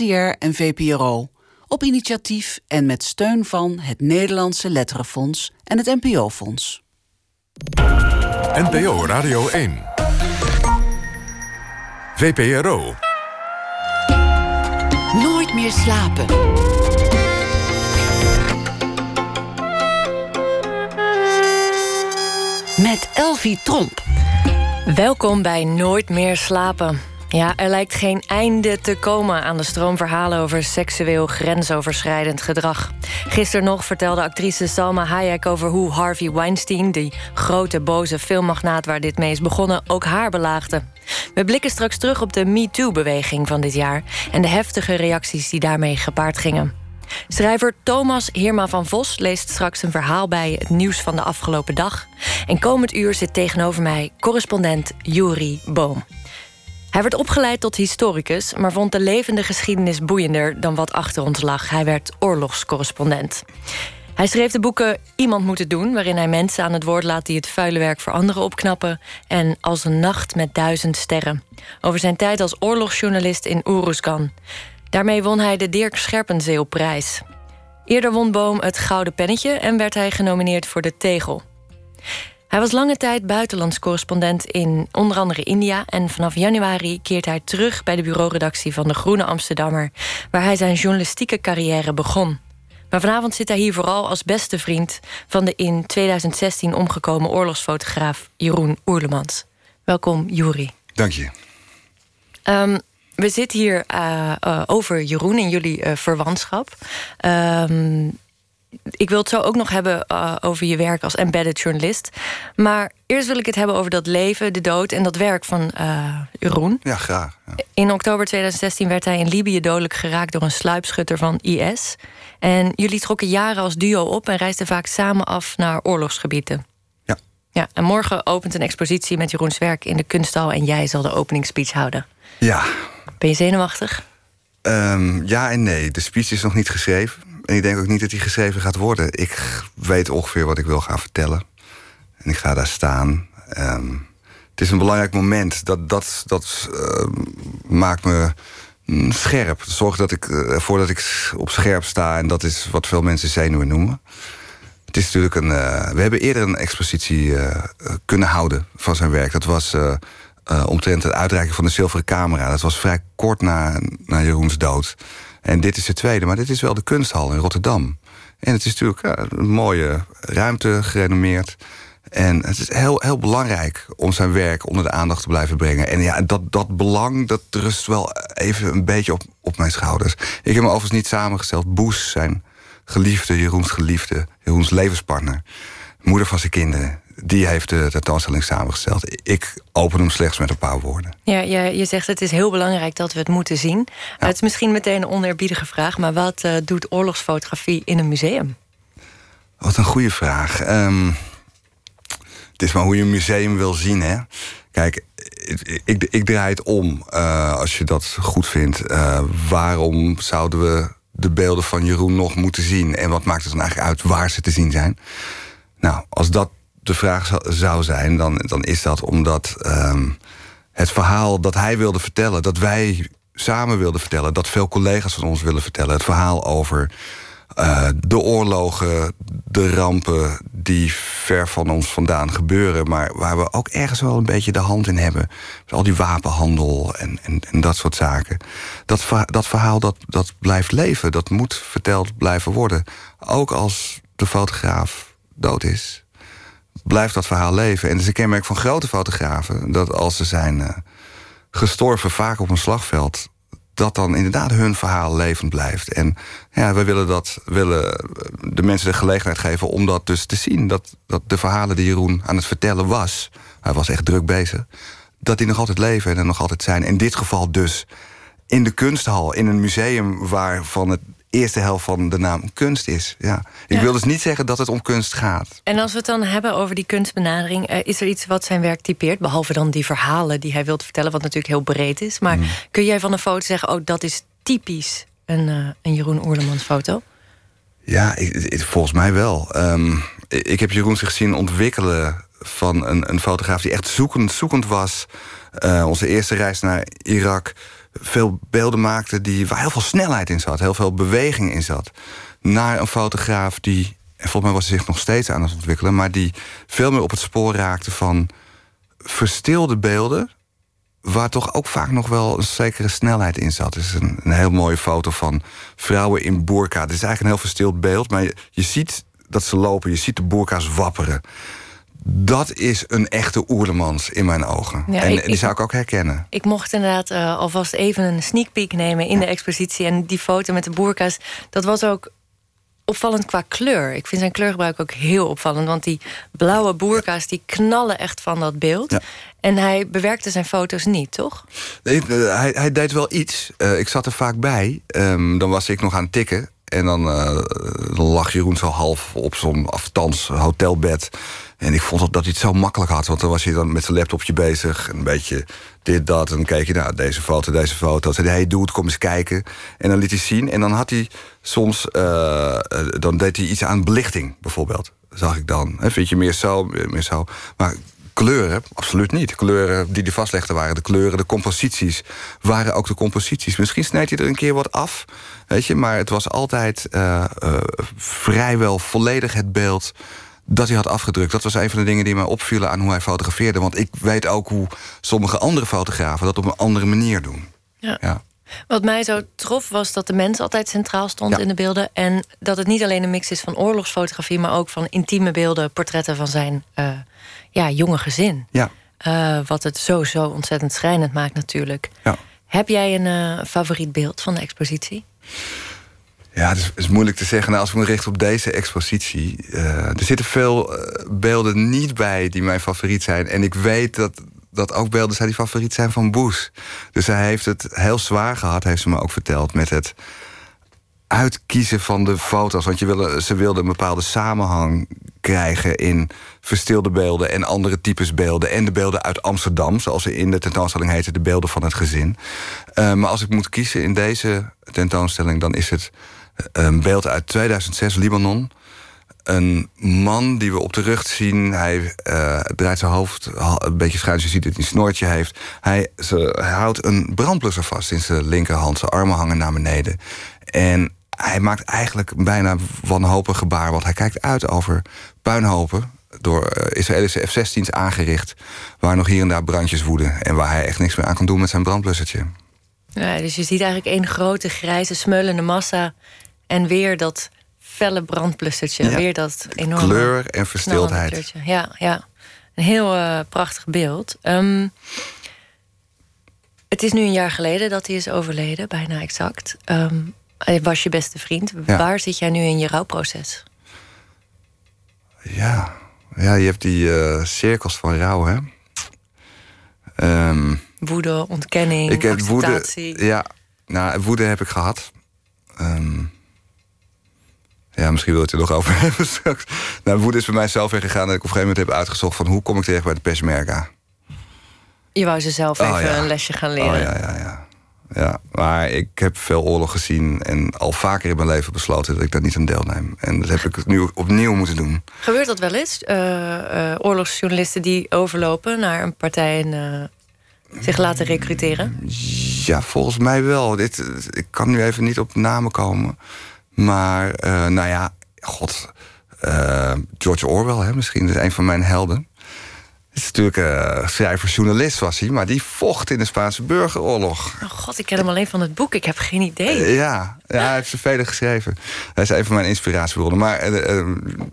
NTR en VPRO. Op initiatief en met steun van het Nederlandse Letterenfonds en het NPO-fonds. NPO Radio 1. VPRO. Nooit meer slapen. Met Elvie Tromp. Welkom bij Nooit meer slapen. Ja, er lijkt geen einde te komen aan de stroomverhalen over seksueel grensoverschrijdend gedrag. Gisteren nog vertelde actrice Salma Hayek over hoe Harvey Weinstein, die grote boze filmmagnaat waar dit mee is begonnen, ook haar belaagde. We blikken straks terug op de MeToo-beweging van dit jaar en de heftige reacties die daarmee gepaard gingen. Schrijver Thomas Hirma van Vos leest straks een verhaal bij het nieuws van de afgelopen dag. En komend uur zit tegenover mij correspondent Juri Boom. Hij werd opgeleid tot historicus, maar vond de levende geschiedenis boeiender dan wat achter ons lag. Hij werd oorlogscorrespondent. Hij schreef de boeken Iemand moet het doen, waarin hij mensen aan het woord laat die het vuile werk voor anderen opknappen, en Als een nacht met duizend sterren. Over zijn tijd als oorlogsjournalist in Oeruzgan. Daarmee won hij de Dirk Scherpenzeelprijs. Eerder won Boom het Gouden Pennetje en werd hij genomineerd voor de Tegel. Hij was lange tijd buitenlands correspondent in onder andere India en vanaf januari keert hij terug bij de bureauredactie van de Groene Amsterdammer, waar hij zijn journalistieke carrière begon. Maar vanavond zit hij hier vooral als beste vriend van de in 2016 omgekomen oorlogsfotograaf Jeroen Oerlemans. Welkom, Juri. Dank je. Um, we zitten hier uh, uh, over Jeroen en jullie uh, verwantschap. Um, ik wil het zo ook nog hebben uh, over je werk als embedded journalist. Maar eerst wil ik het hebben over dat leven, de dood en dat werk van uh, Jeroen. Ja, graag. Ja. In oktober 2016 werd hij in Libië dodelijk geraakt door een sluipschutter van IS. En jullie trokken jaren als duo op en reisden vaak samen af naar oorlogsgebieden. Ja. ja. En morgen opent een expositie met Jeroens werk in de kunsthal en jij zal de openingsspeech houden. Ja. Ben je zenuwachtig? Um, ja en nee. De speech is nog niet geschreven. En ik denk ook niet dat die geschreven gaat worden. Ik weet ongeveer wat ik wil gaan vertellen. En ik ga daar staan. Um, het is een belangrijk moment. Dat, dat, dat uh, maakt me scherp. Zorg dat ik, uh, ervoor dat ik op scherp sta. En dat is wat veel mensen zenuwen noemen. Het is natuurlijk een. Uh, we hebben eerder een expositie kunnen houden van zijn werk. Dat was omtrent het uitreiken van de zilveren camera. Dat was vrij kort na, na Jeroens dood. En dit is de tweede, maar dit is wel de kunsthal in Rotterdam. En het is natuurlijk een mooie ruimte, gerenommeerd. En het is heel, heel belangrijk om zijn werk onder de aandacht te blijven brengen. En ja, dat, dat belang, dat rust wel even een beetje op, op mijn schouders. Ik heb me overigens niet samengesteld. Boes, zijn geliefde, Jeroens geliefde, Jeroens levenspartner. Moeder van zijn kinderen die heeft de tentoonstelling samengesteld. Ik open hem slechts met een paar woorden. Ja, ja je zegt het is heel belangrijk dat we het moeten zien. Ja. Het is misschien meteen een oneerbiedige vraag... maar wat uh, doet oorlogsfotografie in een museum? Wat een goede vraag. Um, het is maar hoe je een museum wil zien, hè? Kijk, ik, ik, ik draai het om, uh, als je dat goed vindt. Uh, waarom zouden we de beelden van Jeroen nog moeten zien? En wat maakt het dan eigenlijk uit waar ze te zien zijn? Nou, als dat de vraag zou zijn, dan, dan is dat omdat um, het verhaal dat hij wilde vertellen, dat wij samen wilden vertellen, dat veel collega's van ons willen vertellen, het verhaal over uh, de oorlogen, de rampen die ver van ons vandaan gebeuren, maar waar we ook ergens wel een beetje de hand in hebben. Al die wapenhandel en, en, en dat soort zaken. Dat, dat verhaal dat, dat blijft leven, dat moet verteld blijven worden. Ook als de fotograaf dood is blijft dat verhaal leven. En het is een kenmerk van grote fotografen... dat als ze zijn uh, gestorven, vaak op een slagveld... dat dan inderdaad hun verhaal levend blijft. En ja, we willen, dat, willen de mensen de gelegenheid geven om dat dus te zien. Dat, dat de verhalen die Jeroen aan het vertellen was... hij was echt druk bezig... dat die nog altijd leven en er nog altijd zijn. In dit geval dus in de kunsthal, in een museum... waarvan het eerste helft van de naam kunst is. Ja. Ik Ja. wil dus niet zeggen dat het om kunst gaat. En als we het dan hebben over die kunstbenadering... eh, is er iets wat zijn werk typeert? Behalve dan die verhalen die hij wilt vertellen... wat natuurlijk heel breed is. Maar kun jij van een foto zeggen... oh, dat is typisch een, eh, een Jeroen Oerlemans foto? Ja, ik, ik- volgens mij wel. Ehm, ik ik heb Jeroen zich zien ontwikkelen van een, een fotograaf die echt zoekend, zoekend was. Eh, onze eerste reis naar Irak veel beelden maakte die, waar heel veel snelheid in zat, heel veel beweging in zat. Naar een fotograaf die, en volgens mij was hij zich nog steeds aan het ontwikkelen, maar die veel meer op het spoor raakte van verstilde beelden. Waar toch ook vaak nog wel een zekere snelheid in zat. Het is een, heel mooie foto van vrouwen in burka. Het is eigenlijk een heel verstild beeld, maar je, je ziet dat ze lopen, je ziet de burka's wapperen dat is een echte oerlemans in mijn ogen. en die zou ik ook herkennen. Ik mocht inderdaad uh, alvast even een sneak peek nemen in de expositie. En die foto met de boerka's, dat was ook opvallend qua kleur. Ik vind zijn kleurgebruik ook heel opvallend. Want die blauwe boerka's die knallen echt van dat beeld. En hij bewerkte zijn foto's niet, toch? Nee, eh, hij, hij deed wel iets. Uh, ik zat er vaak bij. Um, dan was ik nog aan het tikken. En dan, uh, dan lag Jeroen zo half op zo'n aftans hotelbed. En ik vond dat, dat hij het zo makkelijk had. Want dan was hij dan met zijn laptopje bezig. Een beetje dit, dat. En dan keek je, nou, deze foto, deze foto. Zei hij, doe het, kom eens kijken. En dan liet hij zien. En dan had hij soms... Uh, dan deed hij iets aan belichting, bijvoorbeeld. Zag ik dan. Vind je meer zo, meer zo. Maar kleuren, absoluut niet. De kleuren die hij vastlegde waren de kleuren. De composities waren ook de composities. Misschien sneed hij er een keer wat af. Weet je, maar het was altijd uh, vrijwel volledig het beeld dat hij had afgedrukt. Dat was een van de dingen die mij opvielen aan hoe hij fotografeerde. Want ik weet ook hoe sommige andere fotografen dat op een andere manier doen. Ja. ja. Wat mij zo trof was dat de mens altijd centraal stond in de beelden. En dat het niet alleen een mix is van oorlogsfotografie, maar ook van intieme beelden, portretten van zijn uh, ja, jonge gezin. Ja. Uh, wat het zo, zo ontzettend schrijnend maakt, natuurlijk. Ja. Heb jij een uh, favoriet beeld van de expositie? Ja, het is, moeilijk te zeggen. Nou, als ik me richt op deze expositie. Uh, er zitten veel uh, beelden niet bij die mijn favoriet zijn. En ik weet dat, dat ook beelden zijn die favoriet zijn van Boes. Dus hij heeft het heel zwaar gehad, heeft ze me ook verteld, met het uitkiezen van de foto's. Want je wilde, ze een bepaalde samenhang krijgen in verstilde beelden en andere types beelden. En de beelden uit Amsterdam, zoals ze in de tentoonstelling heten, de beelden van het gezin. Uh, maar als ik moet kiezen in deze tentoonstelling, dan is het een beeld uit 2006, Libanon. Een man die we op de rug zien. Hij uh, draait zijn hoofd een beetje schuin. Je ziet dat hij een snoortje heeft. Hij, houdt een brandblusser vast in zijn linkerhand. Zijn armen hangen naar beneden. En hij maakt eigenlijk bijna wanhopig gebaar. Want hij kijkt uit over puinhopen door Israëlische F-16's aangericht... waar nog hier en daar brandjes woeden... en waar hij echt niks meer aan kan doen met zijn brandblussertje. Ja, dus je ziet eigenlijk één grote grijze smeulende massa... en weer dat felle brandblussertje. Ja. Weer dat enorme... Kleur en verstildheid. Ja, ja. Een heel uh, prachtig beeld. Um, het is nu een jaar geleden dat hij is overleden, bijna exact. Um, hij was je beste vriend. Ja. Waar zit jij nu in je rouwproces? Ja, ja je hebt die uh, cirkels van rouw, hè? Um, woede, ontkenning, ik heb acceptatie. Woede, ja, nou, woede heb ik gehad. Um, ja, misschien wil je het er nog over hebben straks. Nou, woede is bij mij zelf weggegaan dat ik op een gegeven moment heb uitgezocht van hoe kom ik terecht bij de Peshmerga. Je wou ze zelf even oh, ja. een lesje gaan leren. Oh, ja, ja, ja. Ja, maar ik heb veel oorlog gezien en al vaker in mijn leven besloten dat ik daar niet aan deelneem. En dat heb ik nu opnieuw moeten doen. Gebeurt dat wel eens? Uh, uh, oorlogsjournalisten die overlopen naar een partij en uh, zich laten recruteren? Ja, volgens mij wel. Dit, ik kan nu even niet op namen komen. Maar, nou ja, god. George Orwell, hè, misschien is een van mijn helden. Het is natuurlijk uh, schrijver-journalist was hij, maar die vocht in de Spaanse burgeroorlog. Oh god, ik ken hem alleen van het boek. Ik heb geen idee. Uh, ja, ja, hij heeft vele geschreven. Hij is een van mijn inspiratiebronnen. Maar uh,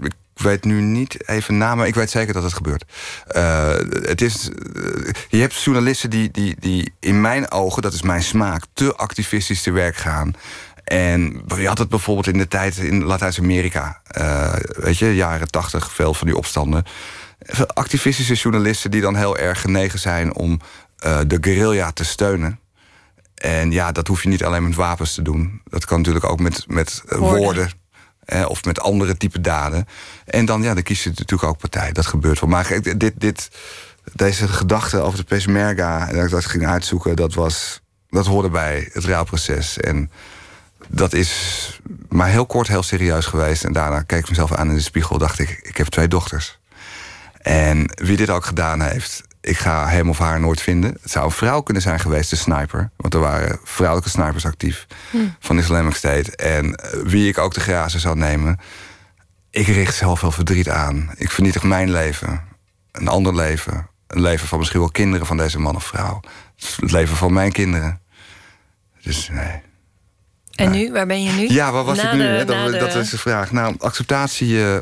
ik weet nu niet even namen. Ik weet zeker dat het gebeurt. het is, je hebt journalisten die, die, die in mijn ogen, dat is mijn smaak, te activistisch te werk gaan. En je had het bijvoorbeeld in de tijd in Latijns-Amerika. weet je, jaren tachtig, veel van die opstanden activistische journalisten die dan heel erg genegen zijn om de guerrilla te steunen. En ja, dat hoef je niet alleen met wapens te doen. Dat kan natuurlijk ook met, met woorden. woorden of met andere type daden. En dan, ja, dan kies je natuurlijk ook partij. Dat gebeurt wel. Maar dit, dit, deze gedachte over de Peshmerga... en dat ik dat ging uitzoeken, dat, was, dat hoorde bij het rouwproces. En dat is maar heel kort heel serieus geweest. En daarna keek ik mezelf aan in de spiegel dacht ik... ik heb twee dochters. En wie dit ook gedaan heeft, ik ga hem of haar nooit vinden. Het zou een vrouw kunnen zijn geweest, de sniper. Want er waren vrouwelijke snipers actief van Islamic State. En eh, wie ik ook de grazen zou nemen... ik richt zelf wel verdriet aan. Ik vernietig mijn leven. Een ander leven. Een leven van misschien wel kinderen van deze man of vrouw. Het leven van mijn kinderen. Dus nee. En nu? Waar ben je nu? Ja, waar was Na ik nu? de- Dat, de- dat is de vraag. Nou, acceptatie, eh,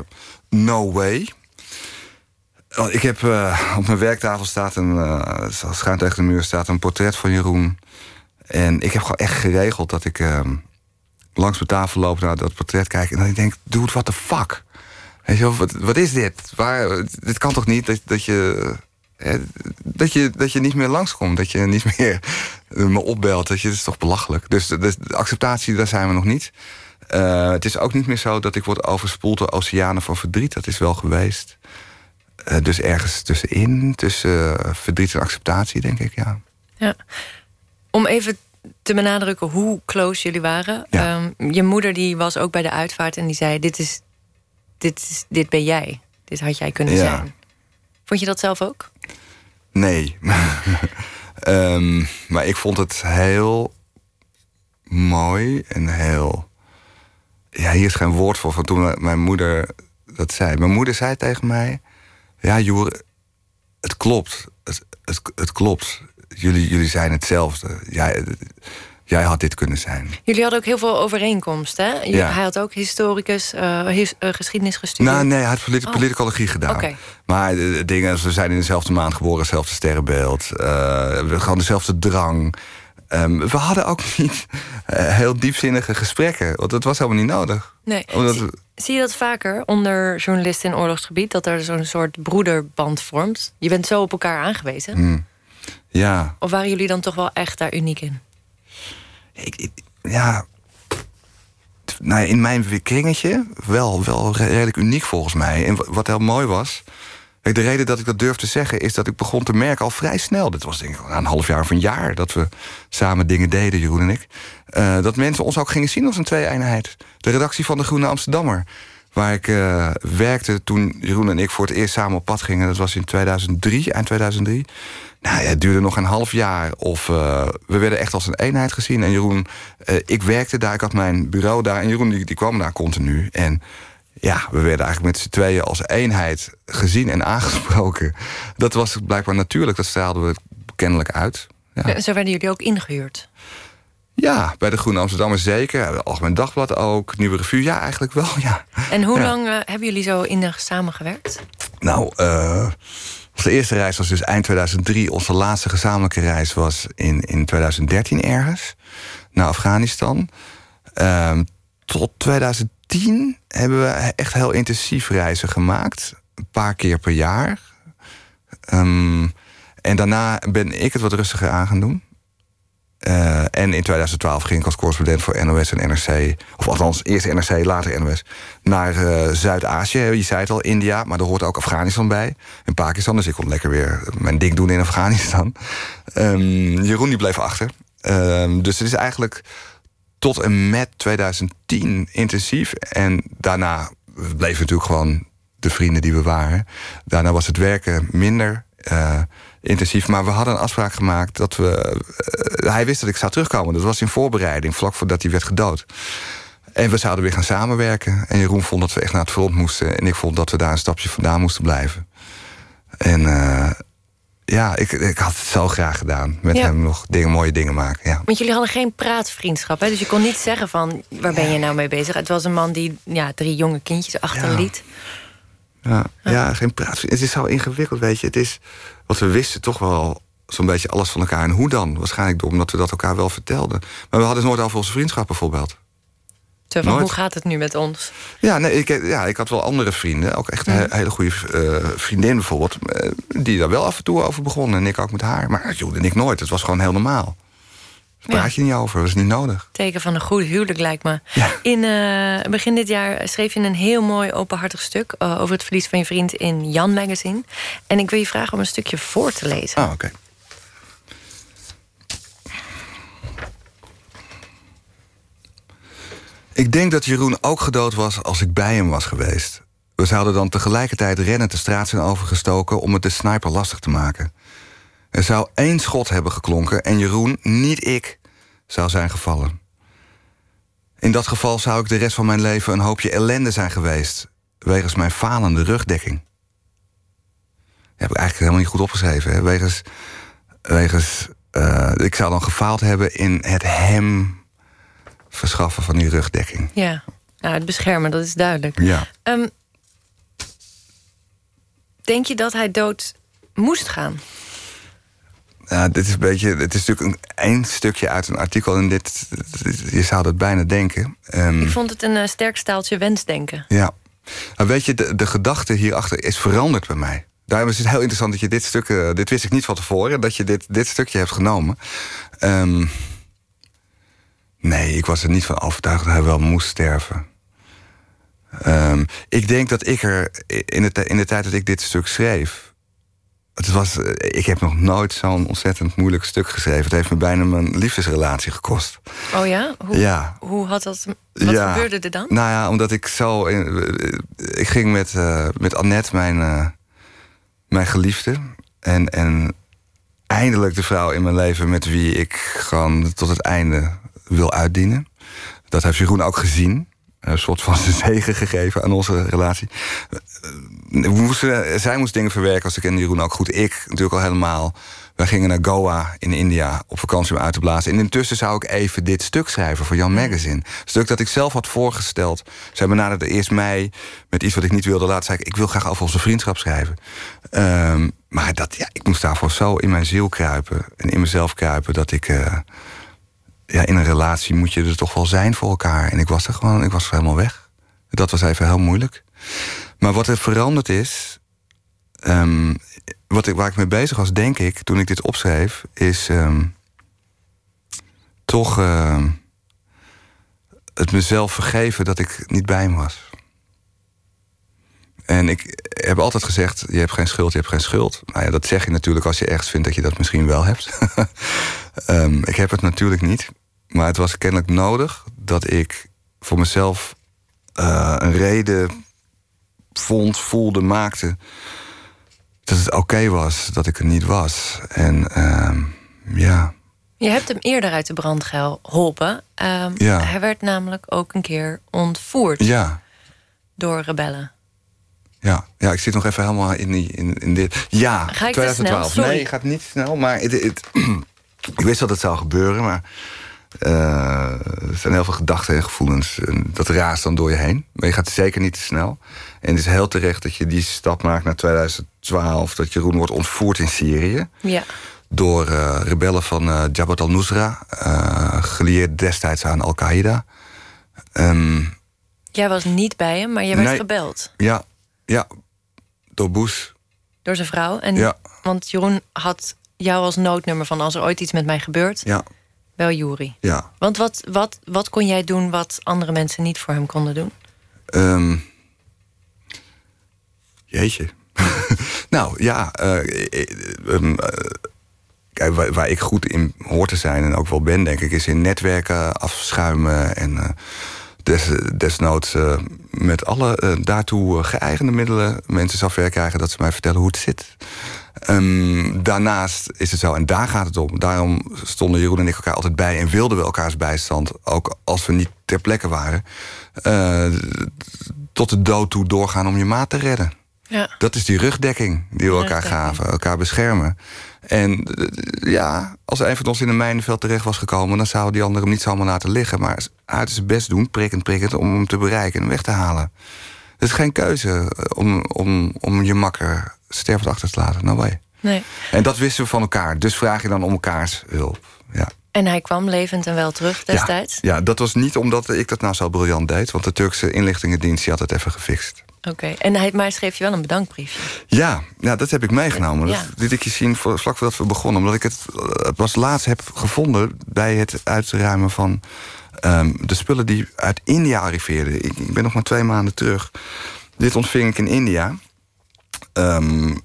no way. Oh, Ik heb eh, op mijn werktafel staat een, eh, schuin tegen de muur staat een portret van Jeroen. En ik heb gewoon echt geregeld dat ik eh, langs mijn tafel loop naar dat portret kijk en dan denk, dude, what the fuck? Weet je wat, wat is dit? Waar, dit kan toch niet dat, dat je. hè, dat je, dat je niet meer langskomt, dat je niet meer me opbelt. Dat je, is toch belachelijk. Dus, de- dus de acceptatie, daar zijn we nog niet. Eh, het is ook niet meer zo dat ik word overspoeld door oceanen van verdriet. Dat is wel geweest. Eh, dus ergens tussenin, tussen eh, verdriet en acceptatie, denk ik, ja. Ja. Om even te benadrukken hoe close jullie waren. Ja. Ehm, je moeder die was ook bij de uitvaart en die zei: dit, is, dit, is, dit ben jij. Dit had jij kunnen Ja. zijn. Vond je dat zelf ook? Nee. Ehm, maar ik vond het heel mooi en heel. Ja, hier is geen woord voor. Van toen mijn moeder dat zei. Mijn moeder zei tegen mij: Ja, Joer, het klopt. Het, het, het klopt. Jullie, jullie zijn hetzelfde. Jij, jij had dit kunnen zijn. Jullie hadden ook heel veel overeenkomsten. Hè? Ja. Hij had ook historicus, eh, his- eh, geschiedenis gestudeerd. Nou, nee, hij had polit Oh. politicologie gedaan. Maar de dingen, als we zijn in dezelfde maand geboren, hetzelfde sterrenbeeld. eh, we gewoon dezelfde drang. Ehm, we hadden ook niet eh, heel diepzinnige gesprekken. Want dat was helemaal niet nodig. Nee. Omdat Zie, je dat vaker onder journalisten in oorlogsgebied? Dat er zo'n soort broederband vormt? Je bent zo op elkaar aangewezen. Hmm. ja, Of waren jullie dan toch wel echt daar uniek in? ik, ik- ja. Nou, in mijn kringetje wel, wel re- redelijk uniek volgens mij. En wa- wat heel mooi was. De reden dat ik dat durf te zeggen is dat ik begon te merken al vrij snel. Dit was denk ik een half jaar of een jaar dat we samen dingen deden, Jeroen en ik. eh, dat mensen ons ook gingen zien als een twee-eenheid. De redactie van de Groene Amsterdammer. Waar ik eh, werkte toen Jeroen en ik voor het eerst samen op pad gingen. Dat was in 2003, eind 2003. Nou ja, het duurde nog een half jaar. Of eh, we werden echt als een eenheid gezien. En Jeroen, ik werkte daar, ik had mijn bureau daar. En Jeroen die, die kwam daar continu. En ja, we werden eigenlijk met z'n tweeën als eenheid gezien en aangesproken. Dat was blijkbaar natuurlijk, dat straalden we kennelijk uit. Ja, Zo werden jullie ook ingehuurd. ja bij de Groene Amsterdammer zeker. Algemeen Dagblad ook, Nieuwe Revue. Ja, eigenlijk wel, ja. En hoe Ja. lang eh, hebben jullie zo innig samengewerkt? Nou, eh, onze eerste reis was dus eind 2003. Onze laatste gezamenlijke reis was in, in 2013 ergens. Naar Afghanistan. Ehm, tot 2010 hebben we echt heel intensief reizen gemaakt. Een paar keer per jaar. Ehm, en daarna ben ik het wat rustiger aan gaan doen. Eh, en in 2012 ging ik als correspondent voor NOS en NRC... of althans eerst NRC, later NOS... naar eh, Zuid-Azië. Je zei het al, India, maar er hoort ook Afghanistan bij. En Pakistan, dus ik kon lekker weer mijn ding doen in Afghanistan. Ehm, Jeroen die bleef achter. Ehm, dus het is eigenlijk tot en met 2010 intensief. En daarna we bleven natuurlijk gewoon de vrienden die we waren. Daarna was het werken minder eh, intensief. Maar we hadden een afspraak gemaakt dat we. eh, hij wist dat ik zou terugkomen. Dat was in voorbereiding, vlak voordat hij werd gedood. En we zouden weer gaan samenwerken. En Jeroen vond dat we echt naar het front moesten. En ik vond dat we daar een stapje vandaan moesten blijven. En eh, ja, ik, ik had het zo graag gedaan. Met Ja. hem nog dingen, mooie dingen maken. Ja. Want jullie hadden geen praatvriendschap, hè? dus je kon niet zeggen van waar ben je nou mee bezig. Het was een man die ja, drie jonge kindjes achterliet. Ja, ja, geen praat. Het is zo ingewikkeld, weet je. Het is wat we wisten toch wel zo'n beetje alles van elkaar. En hoe dan? Waarschijnlijk door omdat we dat elkaar wel vertelden. Maar we hadden het nooit over onze vriendschap bijvoorbeeld. Van, hoe gaat het nu met ons? Ja, nee, ik, ja, ik had wel andere vrienden. Ook echt een he- hele goede eh, vriendin bijvoorbeeld. eh, die daar wel af en toe over begonnen. En ik ook met haar. Maar Joel en ik nooit. Het was gewoon heel normaal. Daar praat je niet over. Dat is niet nodig. Teken van een goed huwelijk, lijkt me. Ja. In eh, begin dit jaar schreef je een heel mooi openhartig stuk... over het verlies van je vriend in Jan Magazine. En ik wil je vragen om een stukje voor te lezen. Ah, oké. Ik denk dat Jeroen ook gedood was als ik bij hem was geweest. we zouden dan tegelijkertijd rennend de straat zijn overgestoken om het de sniper lastig te maken. Er zou één schot hebben geklonken en Jeroen, niet ik, zou zijn gevallen. In dat geval zou ik de rest van mijn leven een hoopje ellende zijn geweest, wegens mijn falende rugdekking. Dat heb ik eigenlijk helemaal niet goed opgeschreven. Wegens, wegens uh, ik zou dan gefaald hebben in het hem verschaffen van die rugdekking. Ja, nou, het beschermen, dat is duidelijk. Ja. Um, denk je dat hij dood moest gaan? Ja, dit is een beetje. Het is natuurlijk een één stukje uit een artikel. En dit. Je zou dat bijna denken. Um, ik vond het een uh, sterk staaltje wensdenken. Ja. Nou, weet je, de, de gedachte hierachter is veranderd bij mij. Daarom is het heel interessant dat je dit stuk. Uh, dit wist ik niet van tevoren, dat je dit, dit stukje hebt genomen. Um, nee, ik was er niet van overtuigd dat hij wel moest sterven. Um, ik denk dat ik er in de, in de tijd dat ik dit stuk schreef. Het was, eh, ik heb nog nooit zo'n ontzettend moeilijk stuk geschreven. Het heeft me bijna mijn liefdesrelatie gekost. Oh ja? Hoe, ja. hoe had dat. Wat ja. gebeurde er dan? Nou ja, omdat ik zo. Ik ging met, uh, met Annette, mijn, uh, mijn geliefde. En, en eindelijk de vrouw in mijn leven met wie ik gewoon tot het einde wil uitdienen. Dat heeft Jeroen ook gezien een soort van zegen gegeven aan onze relatie. We moesten, zij moest dingen verwerken, als ik en Jeroen ook goed. Ik natuurlijk al helemaal. Wij gingen naar Goa in India op vakantie om uit te blazen. En intussen zou ik even dit stuk schrijven voor Jan Magazine. Een stuk dat ik zelf had voorgesteld. Zij benaderde eerst mij met iets wat ik niet wilde laten. Zei ik, ik wil graag over onze vriendschap schrijven. Um, maar dat, ja, ik moest daarvoor zo in mijn ziel kruipen. En in mezelf kruipen dat ik... Uh, ja, in een relatie moet je er toch wel zijn voor elkaar. En ik was er gewoon, ik was helemaal weg. Dat was even heel moeilijk. Maar wat er veranderd is. Um, wat ik, waar ik mee bezig was, denk ik, toen ik dit opschreef, is um, toch uh, het mezelf vergeven dat ik niet bij hem was. En ik heb altijd gezegd: je hebt geen schuld, je hebt geen schuld. Nou ja, dat zeg je natuurlijk als je ergens vindt dat je dat misschien wel hebt. um, ik heb het natuurlijk niet. Maar het was kennelijk nodig dat ik voor mezelf uh, een reden vond, voelde, maakte. Dat het oké was dat ik er niet was. En uh, ja. Je hebt hem eerder uit de brand geholpen. Um, ja. Hij werd namelijk ook een keer ontvoerd. Ja. Door rebellen. Ja, ja, ik zit nog even helemaal in, die, in, in dit. Ja, Ga ik 2012. Snel? Nee, gaat niet snel. Maar het, het, ik wist dat het zou gebeuren, maar uh, er zijn heel veel gedachten en gevoelens. En dat raast dan door je heen. Maar je gaat zeker niet te snel. En het is heel terecht dat je die stap maakt naar 2012. Dat Jeroen wordt ontvoerd in Syrië. Ja. Door uh, rebellen van uh, Jabhat al-Nusra. gelieerd destijds aan Al-Qaeda. Um, jij was niet bij hem, maar je werd gebeld. Ja, ja, door Bush. Door zijn vrouw? En, ja. Want Jeroen had jou als noodnummer van als er ooit iets met mij gebeurt... Ja. Wel Jury. Ja. Want wat, wat, wat kon jij doen wat andere mensen niet voor hem konden doen? Um, jeetje. nou ja, uh, waar, waar, ik goed in hoor te zijn en ook wel ben, denk ik, is in netwerken afschuimen en uh, des, desnoods uh, met alle daartoe geëigende middelen mensen zover krijgen dat ze mij vertellen hoe het zit. Um, daarnaast is het zo, en daar gaat het om. Daarom stonden Jeroen en ik elkaar altijd bij en wilden we elkaars bijstand, ook als we niet ter plekke waren, uh, tot de dood toe doorgaan om je maat te redden. Ja. Dat is die rugdekking die we elkaar gaven, elkaar beschermen. En uh, ja, als een van ons in een mijnenveld terecht was gekomen, dan zou die ander hem niet zomaar laten liggen. Maar uit zijn best doen, prikkend, prikkend, om hem te bereiken en weg te halen. Het is geen keuze eh, om, om, om je makker stervend achter te laten. Nou way. Nee. En dat wisten we van elkaar. Dus vraag je dan om elkaars hulp. Ja. En hij kwam levend en wel terug destijds? Ja, ja, dat was niet omdat ik dat nou zo briljant deed. Want de Turkse inlichtingendienst die had het even gefixt. Oké, en hij, maar schreef je wel een bedankbriefje? Ja, ja dat heb ik meegenomen. Ja. Dat liet ik je zien voor, vlak voordat we begonnen. Omdat ik het, het was laatst heb gevonden bij het uitruimen van um, de spullen die uit India arriveerden. Ik, ik, ben nog maar twee maanden terug. Dit ontving ik in India. Um,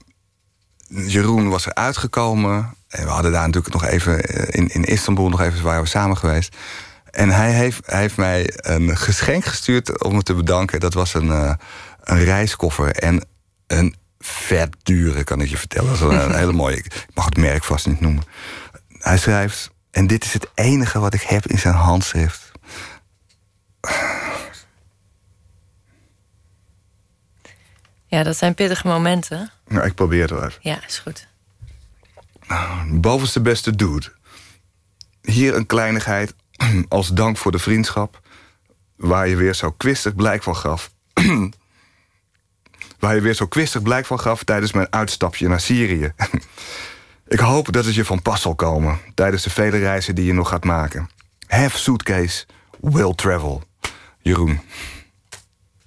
Jeroen was er uitgekomen. En we hadden daar natuurlijk nog even in, in Istanbul nog even waren we samen geweest. En hij heeft, hij heeft mij een geschenk gestuurd om me te bedanken. Dat was een, uh, een reiskoffer en een vet dure, kan ik je vertellen. Dat is een, een hele mooie. Ik mag het merk vast niet noemen. Hij schrijft, en dit is het enige wat ik heb in zijn handschrift. Ja, dat zijn pittige momenten. Nou, ik probeer het wel even. Ja, is goed. Bovenste beste dude. Hier een kleinigheid als dank voor de vriendschap. Waar je weer zo kwistig blijk van gaf. waar je weer zo kwistig blijk van gaf tijdens mijn uitstapje naar Syrië. ik hoop dat het je van pas zal komen tijdens de vele reizen die je nog gaat maken. Have suitcase, will travel. Jeroen.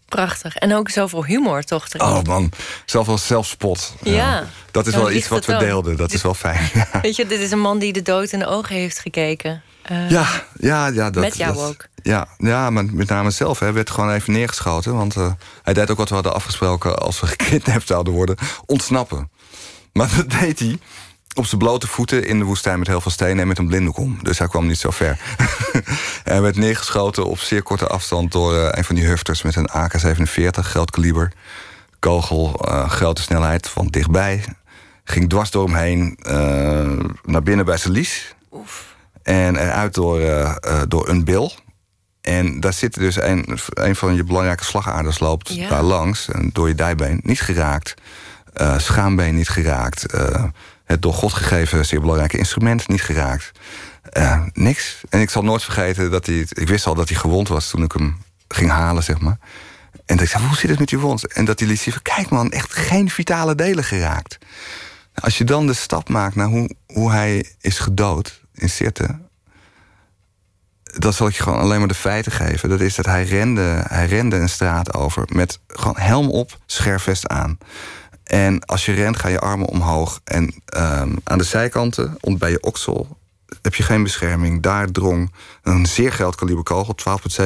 Prachtig. En ook zoveel humor, toch? erin. Oh man, zoveel zelfspot. Ja. Dat is wel iets wat we ook. deelden. Dat is wel fijn. Weet je, dit is een man die de dood in de ogen heeft gekeken. Eh, Ja, ja, ja. Dat, Met jou dat- ook. Ja, ja, maar met name zelf. Hij werd gewoon even neergeschoten. Want eh, hij deed ook wat we hadden afgesproken... als we gekidnapt zouden worden. Ontsnappen. Maar dat deed hij op zijn blote voeten in de woestijn... met heel veel stenen en met een blinddoek om. Dus hij kwam niet zo ver. hij werd neergeschoten op zeer korte afstand... door eh, een van die hufters met een AK-47, groot kaliber. Kogel, grote snelheid van dichtbij. Ging dwars door hem heen naar binnen bij zijn lies. En eruit door, eh, eh, door een bil. En daar zit dus een, een van je belangrijke slagaders loopt Ja. daar langs. En door je dijbeen niet geraakt. eh, schaambeen niet geraakt. het door God gegeven zeer belangrijke instrument niet geraakt. Niks. En ik zal nooit vergeten dat hij... Ik wist al dat hij gewond was toen ik hem ging halen, zeg maar. En dat ik zei, hoe zit het met die wond? En dat hij liet zien kijk man, echt geen vitale delen geraakt. Als je dan de stap maakt naar hoe, hoe hij is gedood in Sirte... dat zal ik je gewoon alleen maar de feiten geven. Dat is dat hij rende, hij rende een straat over met gewoon helm op, scherfvest aan. En als je rent, gaan je armen omhoog. En ehm, aan de zijkanten, bij je oksel, heb je geen bescherming. Daar drong een zeer groot kaliber kogel,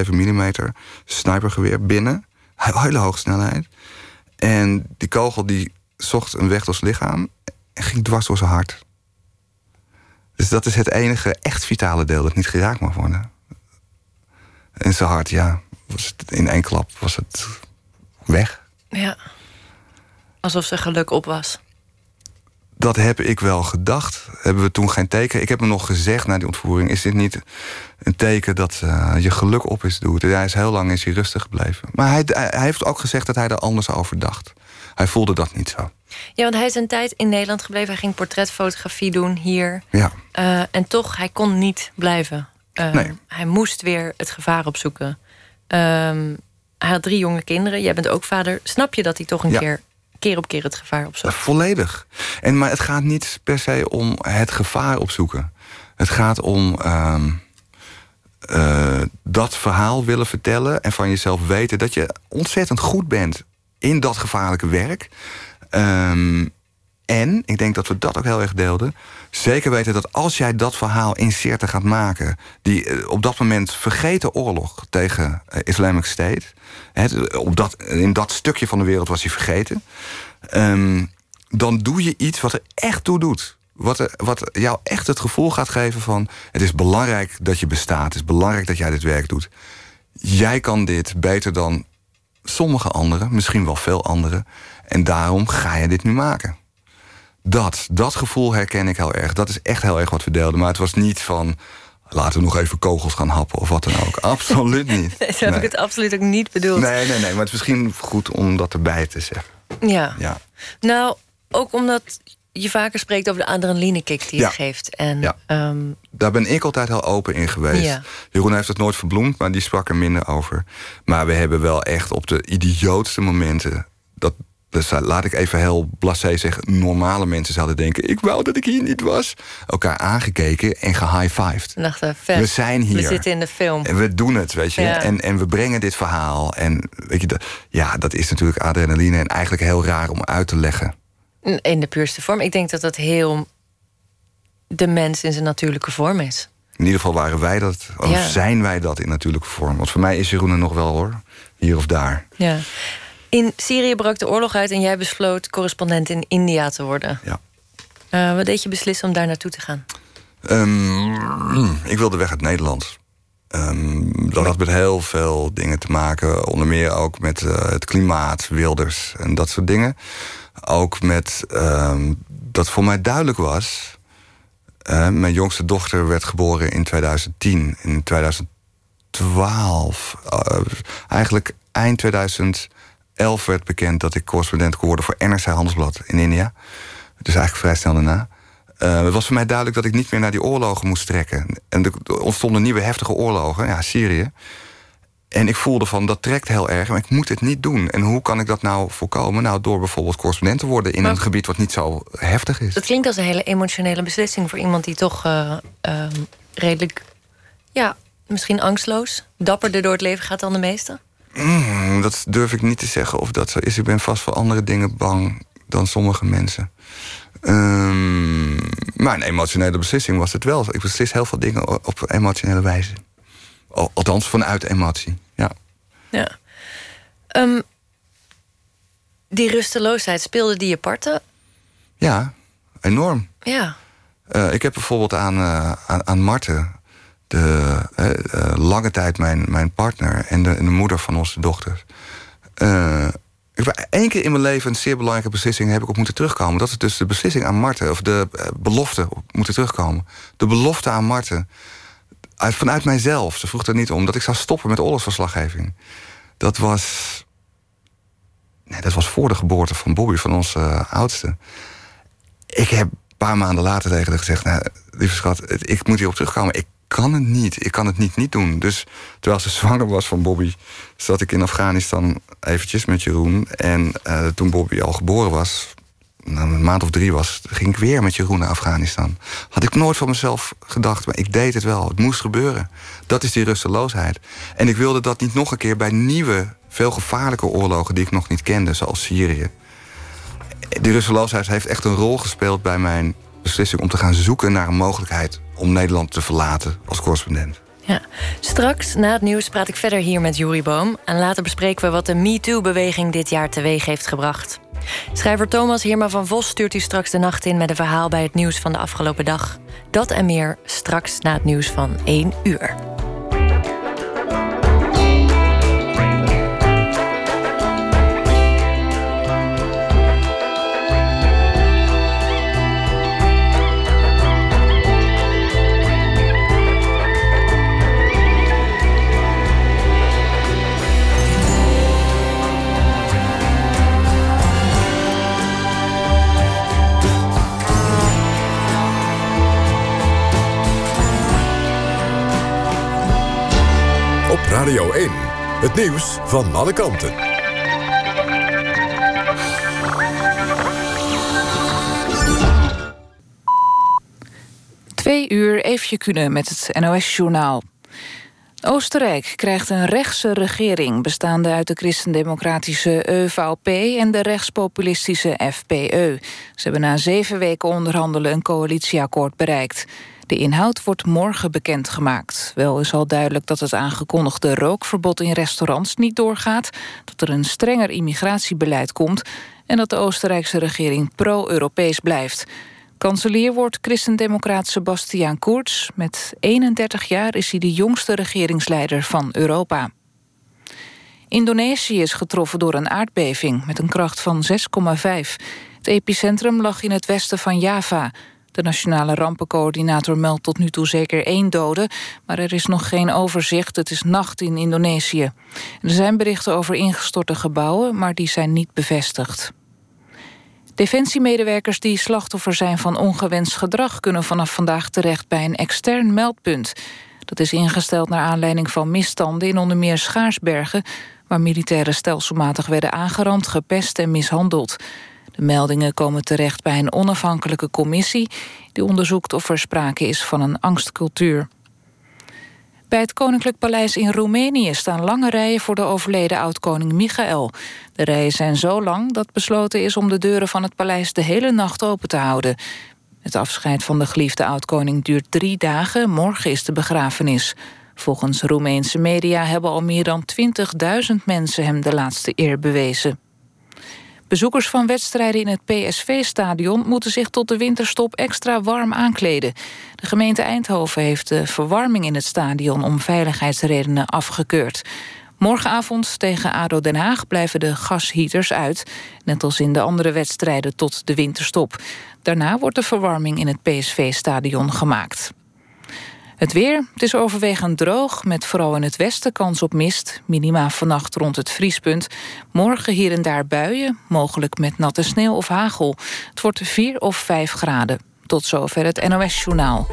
12,7 mm, snipergeweer binnen. He- Hele hoge snelheid. En die kogel die zocht een weg door zijn lichaam en ging dwars door zijn hart. Dus dat is het enige echt vitale deel dat niet geraakt mag worden. En zijn hart, ja, was het in één klap was het weg. Ja. Alsof zijn geluk op was. Dat heb ik wel gedacht. Hebben we toen geen teken? Ik heb hem nog gezegd na die ontvoering: is dit niet een teken dat eh, je geluk op is doet? Hij is heel lang is hij rustig gebleven. Maar hij, hij heeft ook gezegd dat hij er anders over dacht. Hij voelde dat niet zo. Ja, want hij is een tijd in Nederland gebleven. Hij ging portretfotografie doen hier. Ja, Eh, en toch, hij kon niet blijven. Eh, Nee. Hij moest weer het gevaar opzoeken. Ehm, hij had drie jonge kinderen. Jij bent ook vader. Snap je dat hij toch een Ja. keer, keer op keer het gevaar opzoekt? volledig. En, maar het gaat niet per se om het gevaar opzoeken. Het gaat om ehm, eh, dat verhaal willen vertellen en van jezelf weten dat je ontzettend goed bent in dat gevaarlijke werk. Ehm, en, ik denk dat we dat ook heel erg deelden. Zeker weten dat als jij dat verhaal in Sirte gaat maken... die eh, op dat moment vergeten oorlog tegen eh, Islamic State... hè, op dat, in dat stukje van de wereld was hij vergeten... ehm, dan doe je iets wat er echt toe doet. Wat, er, wat jou echt het gevoel gaat geven van... het is belangrijk dat je bestaat. Het is belangrijk dat jij dit werk doet. Jij kan dit beter dan sommige anderen, misschien wel veel anderen. En daarom ga je dit nu maken. Dat, dat gevoel herken ik heel erg. Dat is echt heel erg wat we deelden. Maar het was niet van... laten we nog even kogels gaan happen of wat dan ook. Absoluut niet. Zo heb ik het absoluut ook niet bedoeld. Nee, nee, nee. Maar het is misschien goed om dat erbij te zeggen. Ja. Ja. Nou, ook omdat je vaker spreekt over de adrenalinekick die Ja. het geeft. En Ja. ehm, Daar ben ik altijd heel open in geweest. Ja. Jeroen heeft het nooit verbloemd, maar die sprak er minder over. Maar we hebben wel echt op de idiootste momenten... dat, dus laat ik even heel blasé zeggen... normale mensen zouden denken... ik wou dat ik hier niet was. Elkaar aangekeken en gehighfived. dachten, vet. We zijn hier. We zitten in de film. En we doen het, weet je. Ja. En, en we brengen dit verhaal. En weet je, dat, ja, dat is natuurlijk adrenaline... en eigenlijk heel raar om uit te leggen. In de puurste vorm. Ik denk dat dat heel de mens in zijn natuurlijke vorm is. In ieder geval waren wij dat, of Ja. zijn wij dat in natuurlijke vorm. Want voor mij is Jeroen er nog wel hoor, hier of daar. Ja. In Syrië brak de oorlog uit en jij besloot correspondent in India te worden. Ja. Eh, wat deed je beslissen om daar naartoe te gaan? Ehm, ik wilde weg uit Nederland. Ehm, dat had met heel veel dingen te maken. Onder meer ook met uh, het klimaat, wilders en dat soort dingen. Ook met ehm, dat voor mij duidelijk was. Mijn jongste dochter werd geboren in 2010. In 2012. Uh, eh, eigenlijk eind 2011 werd bekend dat ik correspondent kon worden voor NRC Handelsblad in India. Dus eigenlijk vrij snel daarna. Uh, het was voor mij duidelijk dat ik niet meer naar die oorlogen moest trekken. En er ontstonden nieuwe heftige oorlogen, ja, Syrië. En ik voelde van, dat trekt heel erg, maar ik moet het niet doen. En hoe kan ik dat nou voorkomen? Nou, door bijvoorbeeld correspondent te worden... in een gebied wat niet zo heftig is. Dat klinkt als een hele emotionele beslissing... voor iemand die toch uh, uh, redelijk, ja, misschien angstloos... dapperder door het leven gaat dan de meesten? Mm, dat durf ik niet te zeggen of dat zo is. Ik ben vast voor andere dingen bang dan sommige mensen. Um, maar een emotionele beslissing was het wel. Ik beslis heel veel dingen op emotionele wijze. Althans, vanuit emotie, ja. Ja. Um, die rusteloosheid, speelde die je parten? Ja, enorm. Ja. Uh, ik heb bijvoorbeeld aan, uh, aan, aan Marten... de uh, lange tijd mijn, mijn partner en de, en de moeder van onze dochters... Ik heb één keer in mijn leven een zeer belangrijke beslissing heb ik op moeten terugkomen. Dat is dus de beslissing aan Marten, of de belofte op moeten terugkomen. De belofte aan Marten. Uit, vanuit mijzelf, ze vroeg er niet om, dat ik zou stoppen met oorlogsverslaggeving. Dat was. Nee, dat was voor de geboorte van Bobby, van onze uh, oudste. Ik heb een paar maanden later tegen haar gezegd: nou, lieve schat, ik moet hierop terugkomen. Ik kan het niet. Ik kan het niet niet doen. Dus terwijl ze zwanger was van Bobby, zat ik in Afghanistan eventjes met Jeroen. En uh, toen Bobby al geboren was, nou, een maand of drie was, ging ik weer met Jeroen naar Afghanistan. Had ik nooit van mezelf gedacht, maar ik deed het wel. Het moest gebeuren. Dat is die rusteloosheid. En ik wilde dat niet nog een keer bij nieuwe, veel gevaarlijke oorlogen die ik nog niet kende, zoals Syrië. Die rusteloosheid heeft echt een rol gespeeld bij mijn beslissing om te gaan zoeken naar een mogelijkheid om Nederland te verlaten als correspondent. Ja. Straks, na het nieuws, praat ik verder hier met Juri Boom. En later bespreken we wat de MeToo-beweging dit jaar teweeg heeft gebracht. Schrijver Thomas Hirma van Vos stuurt u straks de nacht in... met een verhaal bij het nieuws van de afgelopen dag. Dat en meer straks na het nieuws van 1 uur. Nieuws van alle kanten. Twee uur even kunnen met het NOS-journaal. Oostenrijk krijgt een rechtse regering... bestaande uit de christendemocratische EVP en de rechtspopulistische FPE. Ze hebben na zeven weken onderhandelen een coalitieakkoord bereikt. De inhoud wordt morgen bekendgemaakt. Wel is al duidelijk dat het aangekondigde rookverbod in restaurants niet doorgaat... dat er een strenger immigratiebeleid komt... en dat de Oostenrijkse regering pro-Europees blijft. Kanselier wordt christendemocraat Sebastian Kurz. Met 31 jaar is hij de jongste regeringsleider van Europa. Indonesië is getroffen door een aardbeving met een kracht van 6,5. Het epicentrum lag in het westen van Java. De nationale rampencoördinator meldt tot nu toe zeker één dode... maar er is nog geen overzicht. Het is nacht in Indonesië. Er zijn berichten over ingestorte gebouwen, maar die zijn niet bevestigd. Defensiemedewerkers die slachtoffer zijn van ongewenst gedrag... kunnen vanaf vandaag terecht bij een extern meldpunt. Dat is ingesteld naar aanleiding van misstanden in onder meer Schaarsbergen... waar militairen stelselmatig werden aangerand, gepest en mishandeld. De meldingen komen terecht bij een onafhankelijke commissie... die onderzoekt of er sprake is van een angstcultuur. Bij het Koninklijk Paleis in Roemenië staan lange rijen voor de overleden oud-koning Michael. De rijen zijn zo lang dat besloten is om de deuren van het paleis de hele nacht open te houden. Het afscheid van de geliefde oud-koning duurt drie dagen. Morgen is de begrafenis. Volgens Roemeense media hebben al meer dan 20.000 mensen hem de laatste eer bewezen. Bezoekers van wedstrijden in het PSV-stadion moeten zich tot de winterstop extra warm aankleden. De gemeente Eindhoven heeft de verwarming in het stadion om veiligheidsredenen afgekeurd. Morgenavond tegen ADO Den Haag blijven de gasheaters uit. Net als in de andere wedstrijden tot de winterstop. Daarna wordt de verwarming in het PSV-stadion gemaakt. Het weer. Het is overwegend droog, met vooral in het westen kans op mist. Minima vannacht rond het vriespunt. Morgen hier en daar buien, mogelijk met natte sneeuw of hagel. Het wordt 4 of 5 graden. Tot zover het NOS-journaal.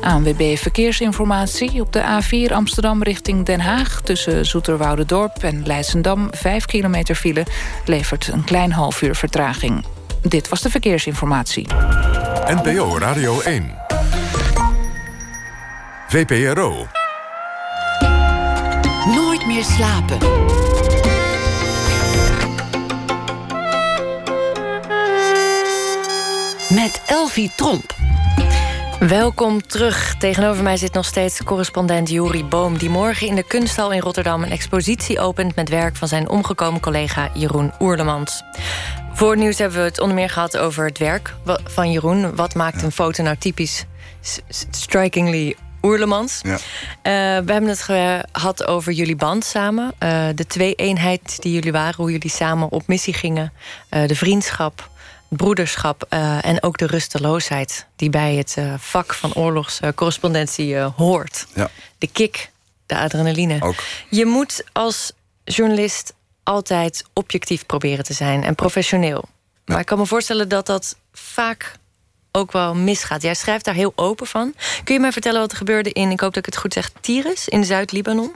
ANWB Verkeersinformatie op de A4 Amsterdam richting Den Haag... tussen Zoeterwoude-dorp en Leidschendam 5 kilometer file... levert een klein half uur vertraging. Dit was de verkeersinformatie. NPO Radio 1. VPRO. Nooit meer slapen. Met Elvie Tromp. Welkom terug. Tegenover mij zit nog steeds correspondent Juri Boom... die morgen in de Kunsthal in Rotterdam een expositie opent... met werk van zijn omgekomen collega Jeroen Oerlemans. Voor het nieuws hebben we het onder meer gehad over het werk van Jeroen. Wat maakt een foto nou typisch strikingly Oerlemans. Ja. Uh, we hebben het gehad over jullie band samen. Uh, de twee-eenheid die jullie waren, hoe jullie samen op missie gingen. Uh, de vriendschap, broederschap en ook de rusteloosheid... die bij het vak van oorlogscorrespondentie hoort. Ja. De kick, de adrenaline. Ook. Je moet als journalist altijd objectief proberen te zijn en professioneel. Maar ik kan me voorstellen dat dat vaak ook wel misgaat. Jij schrijft daar heel open van. Kun je mij vertellen wat er gebeurde in, ik hoop dat ik het goed zeg, Tyrus in Zuid-Libanon?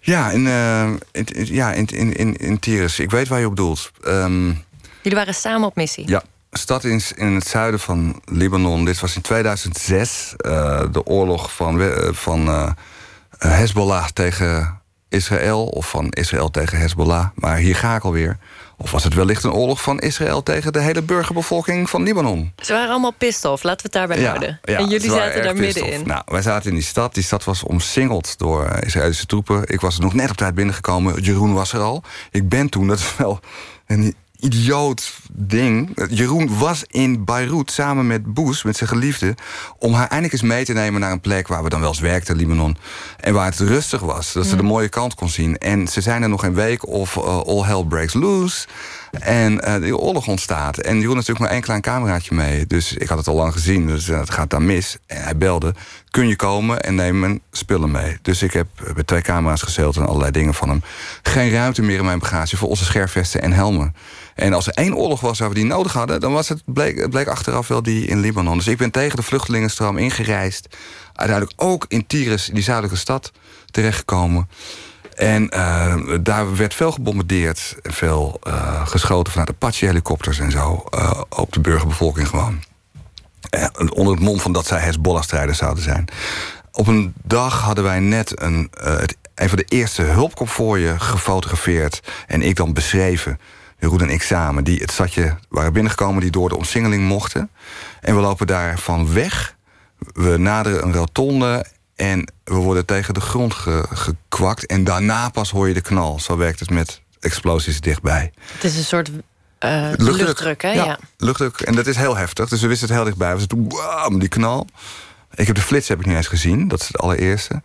Ja, in, uh, in, ja in, in, in, in Tyrus. Ik weet waar je op doelt. Um, Jullie waren samen op missie? Ja, stad in, in het zuiden van Libanon. Dit was in 2006 uh, eh, de oorlog van, uh, van Hezbollah tegen Israël. Of van Israël tegen Hezbollah. Maar hier ga ik alweer. Of was het wellicht een oorlog van Israël tegen de hele burgerbevolking van Libanon? Ze waren allemaal pissed off, laten we het daarbij houden. en jullie zaten daar middenin. Nou, wij zaten in die stad. Die stad was omsingeld door Israëlische troepen. Ik was er nog net op tijd binnengekomen. Jeroen was er al. Ik ben toen, dat is wel een idioot ding. Jeroen was in Beirut samen met Boes, met zijn geliefde... om haar eindelijk eens mee te nemen naar een plek waar we dan wel eens werkten, Libanon. En waar het rustig was, dat ze de mooie kant kon zien. En ze zijn er nog een week of uh, all hell breaks loose... En uh, de oorlog ontstaat. En Jeroen natuurlijk maar één klein cameraatje mee. Dus ik had het al lang gezien, dus uh, het gaat dan mis. En hij belde, kun je komen en neem mijn spullen mee. Dus ik heb met twee camera's gezeild en allerlei dingen van hem. Geen ruimte meer in mijn bagage voor onze scherfvesten en helmen. En als er één oorlog was waar we die nodig hadden... dan was het, bleek, achteraf wel die in Libanon. Dus ik ben tegen de vluchtelingenstroom ingereisd. Uiteindelijk ook in Tyrus, die zuidelijke stad, terechtgekomen. En uh, daar werd veel gebombardeerd. Veel uh, geschoten vanuit Apache-helikopters en zo. Uh, op de burgerbevolking gewoon. onder het mom van dat zij Hezbollah-strijders zouden zijn. Op een dag hadden wij net een, het, van de eerste hulpconvooien gefotografeerd. En ik dan beschreven. Jeroen en ik samen. Die het stadje waren binnengekomen die door de omsingeling mochten. En we lopen daarvan weg. We naderen een rotonde en we worden tegen de grond gekwakt. En daarna pas hoor je de knal. Zo werkt het met explosies dichtbij. Het is een soort uh, luchtdruk, hè? Ja, luchtdruk. En dat is heel heftig. Dus we wisten het heel dichtbij. We toen, wow, die knal. Ik heb de flits heb ik niet eens gezien. Dat is het allereerste.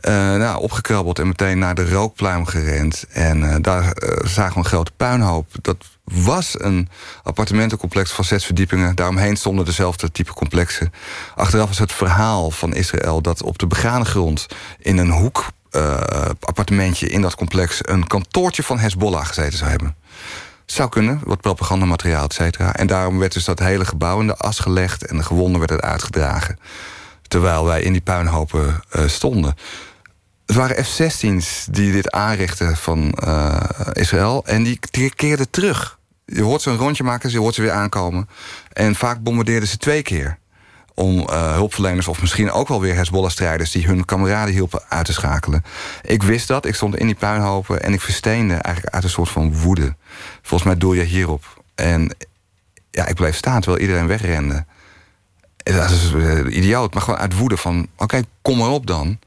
Uh, nou, opgekrabbeld en meteen naar de rookpluim gerend. En uh, daar uh, zagen we een grote puinhoop. Dat was een appartementencomplex van zes verdiepingen. Daaromheen stonden dezelfde type complexen. Achteraf is het verhaal van Israël dat op de begane grond... in een hoek appartementje in dat complex... een kantoortje van Hezbollah gezeten zou hebben. Zou kunnen, wat propagandamateriaal, et cetera. En daarom werd dus dat hele gebouw in de as gelegd... en de gewonden werden uitgedragen terwijl wij in die puinhopen uh, stonden. Het waren F-16's die dit aanrichten van uh, Israël. En die, keerden terug. Je hoort ze een rondje maken, je hoort ze weer aankomen. En vaak bombardeerden ze twee keer. Om uh, hulpverleners of misschien ook wel weer Hezbollah-strijders... die hun kameraden hielpen uit te schakelen. Ik wist dat, ik stond in die puinhopen... en ik versteende eigenlijk uit een soort van woede. Volgens mij doel je hierop. En ja, ik bleef staan terwijl iedereen wegrende. Dat is uh, idioot, maar gewoon uit woede van... oké, kom maar op dan.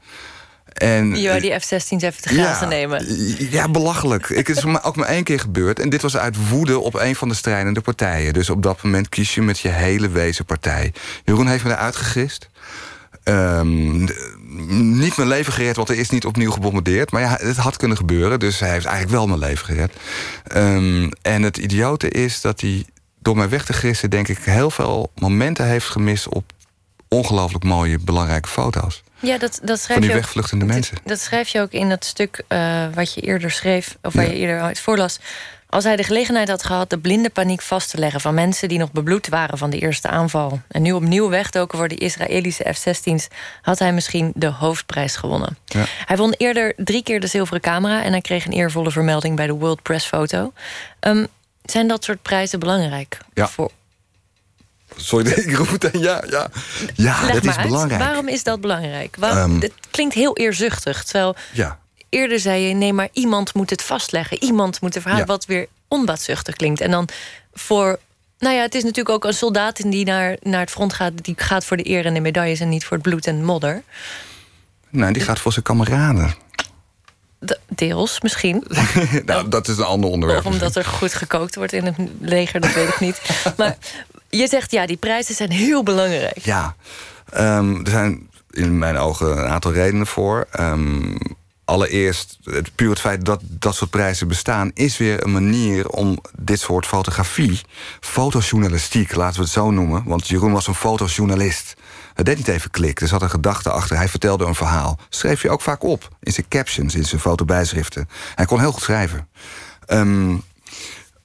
En, die F-16's even te grazen ja, nemen. Ja, belachelijk. Ik, het is ook maar één keer gebeurd. En dit was uit woede op een van de strijdende partijen. Dus op dat moment kies je met je hele wezen partij. Jeroen heeft me eruit gegist. Ehm, niet mijn leven gered, want er is niet opnieuw gebombardeerd. Maar ja, het had kunnen gebeuren. Dus hij heeft eigenlijk wel mijn leven gered. Ehm, en het idiote is dat hij door mij weg te gissen... denk ik heel veel momenten heeft gemist... op ongelooflijk mooie, belangrijke foto's. Ja, dat, dat schrijf Van die je ook- wegvluchtende mensen. Dat schrijf je ook in dat stuk eh, wat je eerder schreef, of waar Ja. je eerder uit voorlas. Als hij de gelegenheid had gehad de blinde paniek vast te leggen van mensen die nog bebloed waren van de eerste aanval. En nu opnieuw wegdoken voor de Israëlische F-16's, had hij misschien de hoofdprijs gewonnen. Ja. Hij won eerder drie keer de zilveren camera en hij kreeg een eervolle vermelding bij de World Press Photo. Ehm, zijn dat soort prijzen belangrijk? Ja. Voor, Sorry, ik roep het aan. Ja, ja. ja Leg dat is uit. belangrijk. Waarom is dat belangrijk? Waarom, Ehm. het klinkt heel eerzuchtig, terwijl Ja. Eerder zei je, nee, maar iemand moet het vastleggen. Iemand moet het verhaal, Ja. wat weer onbaatzuchtig klinkt. En dan voor... Nou ja, het is natuurlijk ook een soldaat die naar, naar het front gaat... die gaat voor de eer en de medailles en niet voor het bloed en modder. Nou, die gaat voor zijn kameraden. De- deels, misschien. nou, dat is een ander onderwerp. Of omdat er goed gekookt wordt in het leger, dat weet ik niet. Maar je zegt, ja, die prijzen zijn heel belangrijk. Ja, Ehm, er zijn in mijn ogen een aantal redenen voor. Ehm, allereerst, het, puur het feit dat dat soort prijzen bestaan... is weer een manier om dit soort fotografie... fotojournalistiek, laten we het zo noemen... want Jeroen was een fotojournalist. Het deed niet even klik, er zat een gedachte achter. Hij vertelde een verhaal. Schreef je ook vaak op in zijn captions, in zijn fotobijschriften. Hij kon heel goed schrijven. Ehm,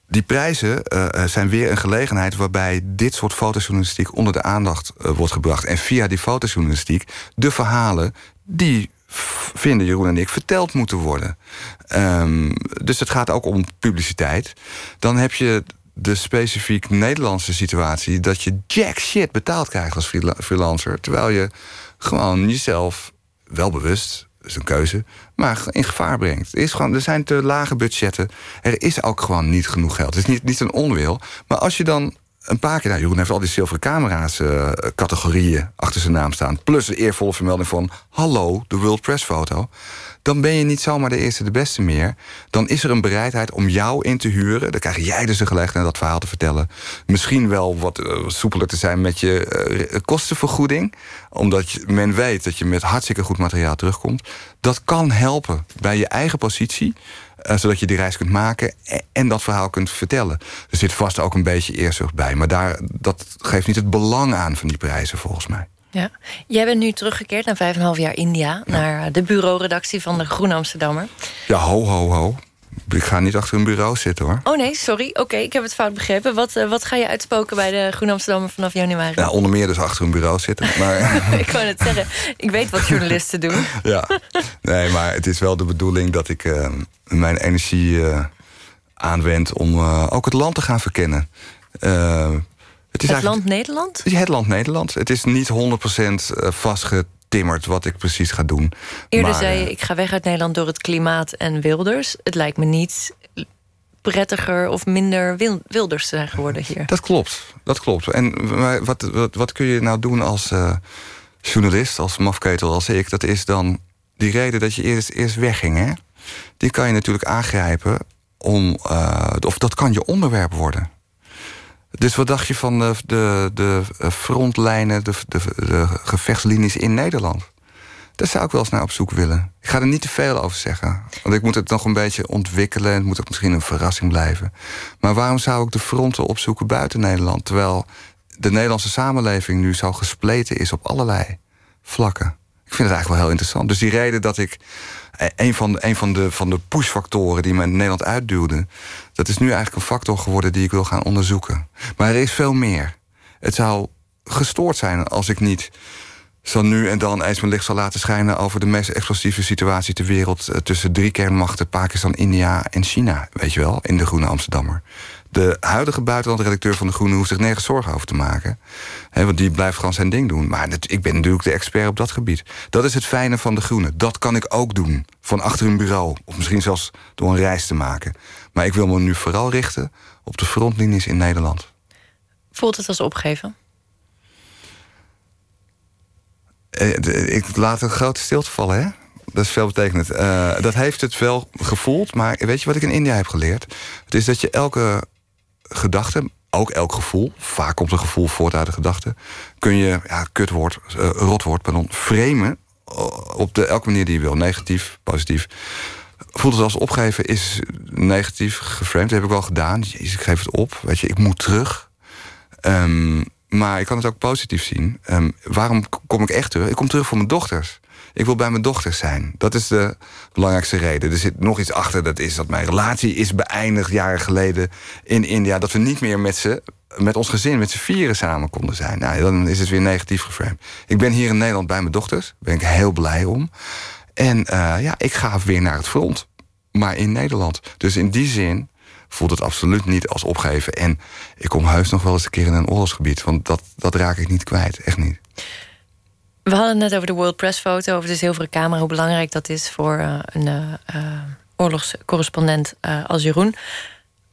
die prijzen eh, eh, zijn weer een gelegenheid waarbij dit soort fotojournalistiek onder de aandacht eh, wordt gebracht. En via die fotojournalistiek de verhalen die vinden Jeroen en ik verteld moeten worden. Ehm, dus het gaat ook om publiciteit. Dan heb je de specifiek Nederlandse situatie dat je jack shit betaald krijgt als freela- freelancer, terwijl je gewoon jezelf wel bewust dat is een keuze, maar in gevaar brengt. Er, is gewoon, er zijn te lage budgetten. Er is ook gewoon niet genoeg geld. Het is niet, niet een onwil. Maar als je dan een paar keer... Nou, Jeroen heeft al die zilveren camera's eh, categorieën achter zijn naam staan. Plus een eervolle vermelding van... hallo, de World Press foto. Dan ben je niet zomaar de eerste de beste meer. Dan is er een bereidheid om jou in te huren. Dan krijg jij dus de gelegenheid dat verhaal te vertellen. Misschien wel wat eh, soepeler te zijn met je eh, kostenvergoeding. Omdat men weet dat je met hartstikke goed materiaal terugkomt. Dat kan helpen bij je eigen positie. eh, zodat je die reis kunt maken e- en dat verhaal kunt vertellen. Er zit vast ook een beetje eerzucht bij. Maar daar, dat geeft niet het belang aan van die prijzen volgens mij. Ja. Jij bent nu teruggekeerd na vijf en een half jaar India... naar de bureauredactie van de Groene Amsterdammer. Ja, ho, ho, ho. Ik ga niet achter een bureau zitten hoor. Oh nee, sorry. Oké, ik heb het fout begrepen. Wat, eh, wat ga je uitspoken bij de Groene Amsterdammer vanaf januari? Ja, onder meer dus achter een bureau zitten. Maar ik wou het zeggen. Ik weet wat journalisten doen. ja, nee, maar het is wel de bedoeling dat ik eh, mijn energie eh, aanwend om eh, ook het land te gaan verkennen. Eh, het is Het eigenlijk- land Nederland? Het land Nederland. Het is niet 100% vastgetimmerd wat ik precies ga doen. Eerder Maar, zei je, eh, ik ga weg uit Nederland door het klimaat en wilders. Het lijkt me niet prettiger of minder wil- wilders te zijn geworden hier. Dat klopt, dat klopt. En wat, wat, wat kun je nou doen als eh, journalist, als mafketel als ik? Dat is dan die reden dat je eerst, eerst wegging. Hè? Die kan je natuurlijk aangrijpen om... eh, of dat kan je onderwerp worden. Dus wat dacht je van de, de, de frontlijnen, de, de, de gevechtslinies in Nederland? Daar zou ik wel eens naar op zoek willen. Ik ga er niet te veel over zeggen. Want ik moet het nog een beetje ontwikkelen. Het moet ook misschien een verrassing blijven. Maar waarom zou ik de fronten opzoeken buiten Nederland? Terwijl de Nederlandse samenleving nu zo gespleten is op allerlei vlakken. Ik vind het eigenlijk wel heel interessant. Dus die reden dat ik eh, een van een van de, van de pushfactoren die me in Nederland uitduwde, dat is nu eigenlijk een factor geworden die ik wil gaan onderzoeken. Maar er is veel meer. Het zou gestoord zijn als ik niet zo nu en dan eens mijn licht zal laten schijnen over de meest explosieve situatie ter wereld eh, tussen drie kernmachten, Pakistan, India en China, weet je wel, in de Groene Amsterdammer. De huidige buitenlandredacteur van de Groene hoeft zich nergens zorgen over te maken. Want die blijft gewoon zijn ding doen. Maar het- ik ben natuurlijk de expert op dat gebied. Dat is het fijne van de Groene. Dat kan ik ook doen. Van achter een bureau. Of misschien zelfs door een reis te maken. Maar ik wil me nu vooral richten op de frontlinies in Nederland. Voelt het als opgeven? Eh, Ik laat een grote stilte vallen, hè? Dat is veelbetekenend. Uh, dat heeft het wel gevoeld. Maar weet je wat ik in India heb geleerd? Het is dat je elke gedachte, ook elk gevoel... vaak komt een gevoel voort uit de gedachte... kun je, ja, kutwoord, uh, rotwoord, pardon, framen... op de, elke manier die je wil. Negatief, positief. Voelt het als opgeven is negatief geframed. Dat heb ik wel gedaan. Jezus, ik geef het op. Weet je, ik moet terug. Um, maar ik kan het ook positief zien. Um, waarom kom ik echt terug? Ik kom terug voor mijn dochters. Ik wil bij mijn dochters zijn. Dat is de belangrijkste reden. Er zit nog iets achter. Dat is dat mijn relatie is beëindigd jaren geleden in India. Dat we niet meer met ze, met ons gezin, met z'n vieren samen konden zijn. Nou, dan is het weer negatief geframed. Ik ben hier in Nederland bij mijn dochters. Daar ben ik heel blij om. En uh, ja, ik ga weer naar het front. Maar in Nederland. Dus in die zin voelt het absoluut niet als opgeven. En ik kom heus nog wel eens een keer in een oorlogsgebied. Want dat, dat raak ik niet kwijt. Echt niet. We hadden het net over de World Press foto, over de zilveren camera, hoe belangrijk dat is voor uh, een uh, oorlogscorrespondent uh, als Jeroen.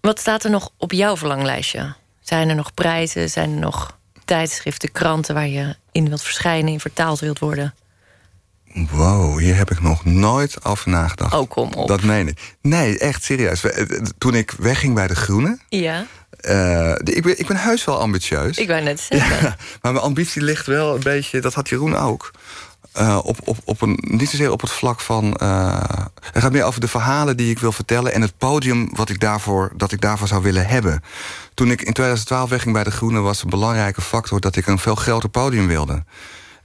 Wat staat er nog op jouw verlanglijstje? Zijn er nog prijzen? Zijn er nog tijdschriften, kranten waar je in wilt verschijnen, in vertaald wilt worden? Wow, hier heb ik nog nooit over nagedacht. Oh, kom op. Dat meen ik. Nee, echt serieus. Toen ik wegging bij de Groenen... Ja. Uh, ik, ben, ik ben heus wel ambitieus. Ik zeggen. Ja, maar mijn ambitie ligt wel een beetje, dat had Jeroen ook. Uh, op, op, op een, niet zozeer op het vlak van. Uh, het gaat meer over de verhalen die ik wil vertellen en het podium wat ik daarvoor, dat ik daarvoor zou willen hebben. Toen ik in 2012 wegging bij de Groenen, was een belangrijke factor dat ik een veel groter podium wilde.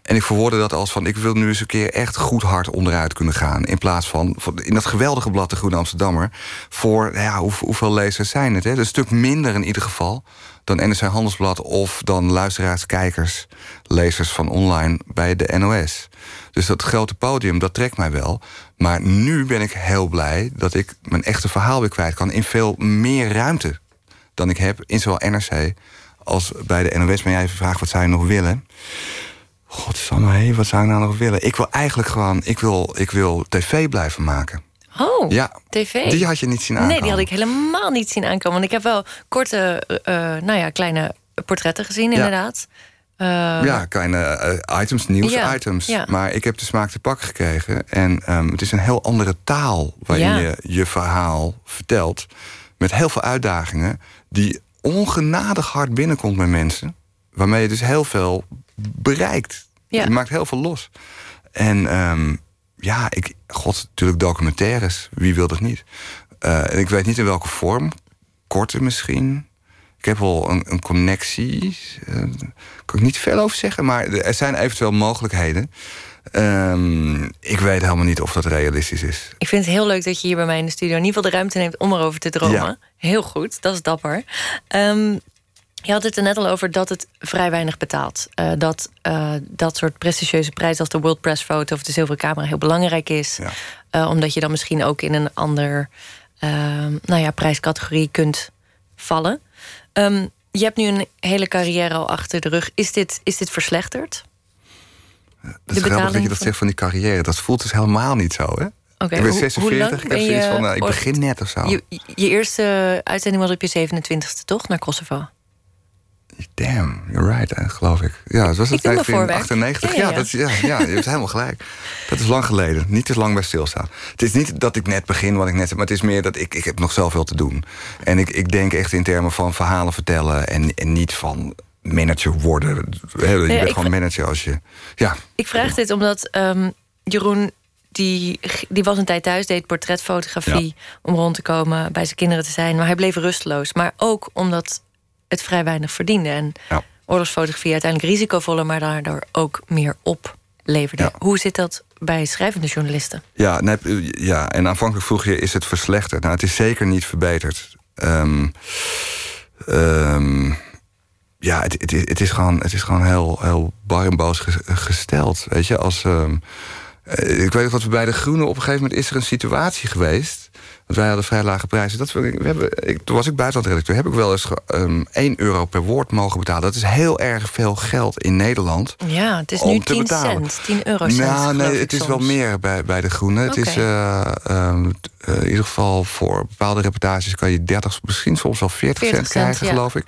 En ik verwoordde dat als van... ik wil nu eens een keer echt goed hard onderuit kunnen gaan. In plaats van, in dat geweldige blad De Groene Amsterdammer... voor, nou ja, hoe, hoeveel lezers zijn het? Hè? een stuk minder in ieder geval dan NRC Handelsblad... of dan luisteraars, kijkers, lezers van online bij de NOS. Dus dat grote podium, dat trekt mij wel. Maar nu ben ik heel blij dat ik mijn echte verhaal weer kwijt kan... in veel meer ruimte dan ik heb in zowel NRC als bij de NOS. Maar jij vraagt wat zij nog willen... Godsamme, hé, wat zou ik nou nog willen? Ik wil eigenlijk gewoon, ik wil, ik wil tv blijven maken. Oh, ja, tv. Die had je niet zien aankomen. Nee, die had ik helemaal niet zien aankomen. Want ik heb wel korte, uh, nou ja, kleine portretten gezien, inderdaad. Uh, ja, kleine uh, items, nieuws-items. Ja, ja. Maar ik heb de smaak te pakken gekregen. En um, het is een heel andere taal waarin ja. je je verhaal vertelt. Met heel veel uitdagingen die ongenadig hard binnenkomt bij mensen. Waarmee je dus heel veel bereikt. Ja. Je maakt heel veel los. En um, ja, ik, god, natuurlijk documentaires. Wie wil dat niet? Uh, en ik weet niet in welke vorm. Korte misschien. Ik heb wel een, een connectie. Uh, kan ik niet veel over zeggen, maar er zijn eventueel mogelijkheden. Um, ik weet helemaal niet of dat realistisch is. Ik vind het heel leuk dat je hier bij mij in de studio in ieder geval de ruimte neemt om erover te dromen. Ja. Heel goed, dat is dapper. Um, je had het er net al over dat het vrij weinig betaalt. Uh, dat uh, dat soort prestigieuze prijzen als de World Press Photo of de Zilveren Camera heel belangrijk is. Ja. Uh, omdat je dan misschien ook in een ander nou ja, prijscategorie kunt vallen. Um, je hebt nu een hele carrière al achter de rug. Is dit, is dit verslechterd? Dat is grappig dat je dat zegt van die carrière. Dat voelt dus helemaal niet zo, hè? Okay, ik ben 46, ik heb zoiets van, ik begin net of zo. Je, je eerste uitzending was op je 27e, toch? Naar Kosovo? Damn, you're right, geloof ik. Ja, dat was het 1998. Ja, ja, ja. Dat, ja, ja, je hebt helemaal gelijk. Dat is lang geleden. Niet te lang bij stilstaan. Het is niet dat ik net begin wat ik net heb, maar het is meer dat ik, ik heb nog zoveel te doen. En ik, ik denk echt in termen van verhalen vertellen en, en niet van manager worden. Je bent gewoon manager als je. Ja. Ik vraag dit omdat um, Jeroen die, die was een tijd thuis, deed portretfotografie om rond te komen, bij zijn kinderen te zijn. Maar hij bleef rusteloos. Maar ook omdat het vrij weinig verdiende. En ja. oorlogsfotografie uiteindelijk risicovoller, maar daardoor ook meer opleverde. Hoe zit dat bij schrijvende journalisten? Ja, nee, ja, en aanvankelijk vroeg je, is het verslechterd? Nou, het is zeker niet verbeterd. Um, um, ja, het, het, het, is gewoon, het is gewoon heel, heel bar en boos gesteld. Weet je, als... Um, ik weet nog dat we bij de Groene op een gegeven moment is er een situatie geweest. Want wij hadden vrij lage prijzen. Dat we, we hebben, ik, toen was ik buitenlandredacteur. Heb ik wel eens um, 1 euro per woord mogen betalen. Dat is heel erg veel geld in Nederland. Ja, het is nu 10 betalen. cent, 10 euro cent. Nou, nee, het is soms. wel meer bij, bij de Groene. Okay. Het is uh, um, uh, in ieder geval voor bepaalde reportages kan je 30, misschien soms wel 40, 40 cent krijgen, ja. geloof ik.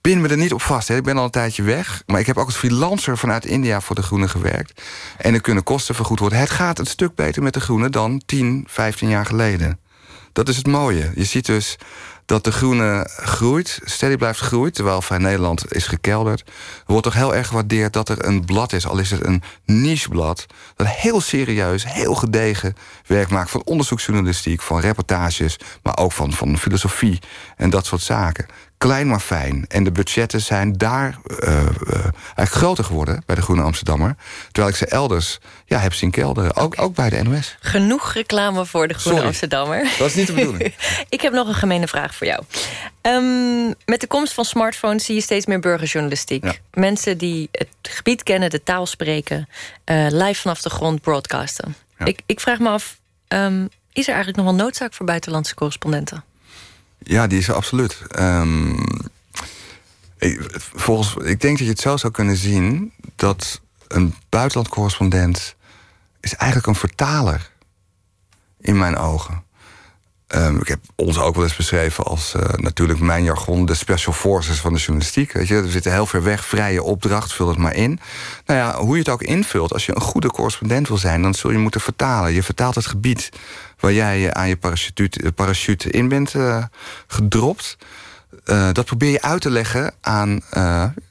Pin me er niet op vast. Ik ben al een tijdje weg. Maar ik heb ook als freelancer vanuit India voor de Groene gewerkt. En er kunnen kosten vergoed worden. Het gaat een stuk beter met de Groene dan 10, 15 jaar geleden. Dat is het mooie. Je ziet dus dat de groene groeit, steady blijft groeien... terwijl Vrij Nederland is gekelderd. Er wordt toch heel erg gewaardeerd dat er een blad is... al is het een nicheblad, dat heel serieus, heel gedegen werk maakt... van onderzoeksjournalistiek, van reportages... maar ook van, van filosofie en dat soort zaken klein maar fijn. En de budgetten zijn daar uh, uh, eigenlijk groter geworden bij de Groene Amsterdammer. Terwijl ik ze elders ja, heb zien kelderen. Ook, ook bij de NOS. Genoeg reclame voor de Groene Amsterdammer. Dat is niet de bedoeling. ik heb nog een gemene vraag voor jou. Um, met de komst van smartphones zie je steeds meer burgerjournalistiek. Mensen die het gebied kennen, de taal spreken... Uh, live vanaf de grond broadcasten. Ja. Ik, ik vraag me af, um, is er eigenlijk nog wel noodzaak voor buitenlandse correspondenten? Ja, die is er absoluut. Um, ik, volgens, ik denk dat je het zo zou kunnen zien dat een buitenlandcorrespondent is eigenlijk een vertaler in mijn ogen. Um, ik heb ons ook wel eens beschreven als uh, natuurlijk mijn jargon, de special forces van de journalistiek. Weet je, we zitten heel ver weg, vrije opdracht, vul het maar in. Nou ja, hoe je het ook invult, als je een goede correspondent wil zijn, dan zul je moeten vertalen. Je vertaalt het gebied waar jij aan je parachute, parachute in bent uh, gedropt. Uh, dat probeer je uit te leggen aan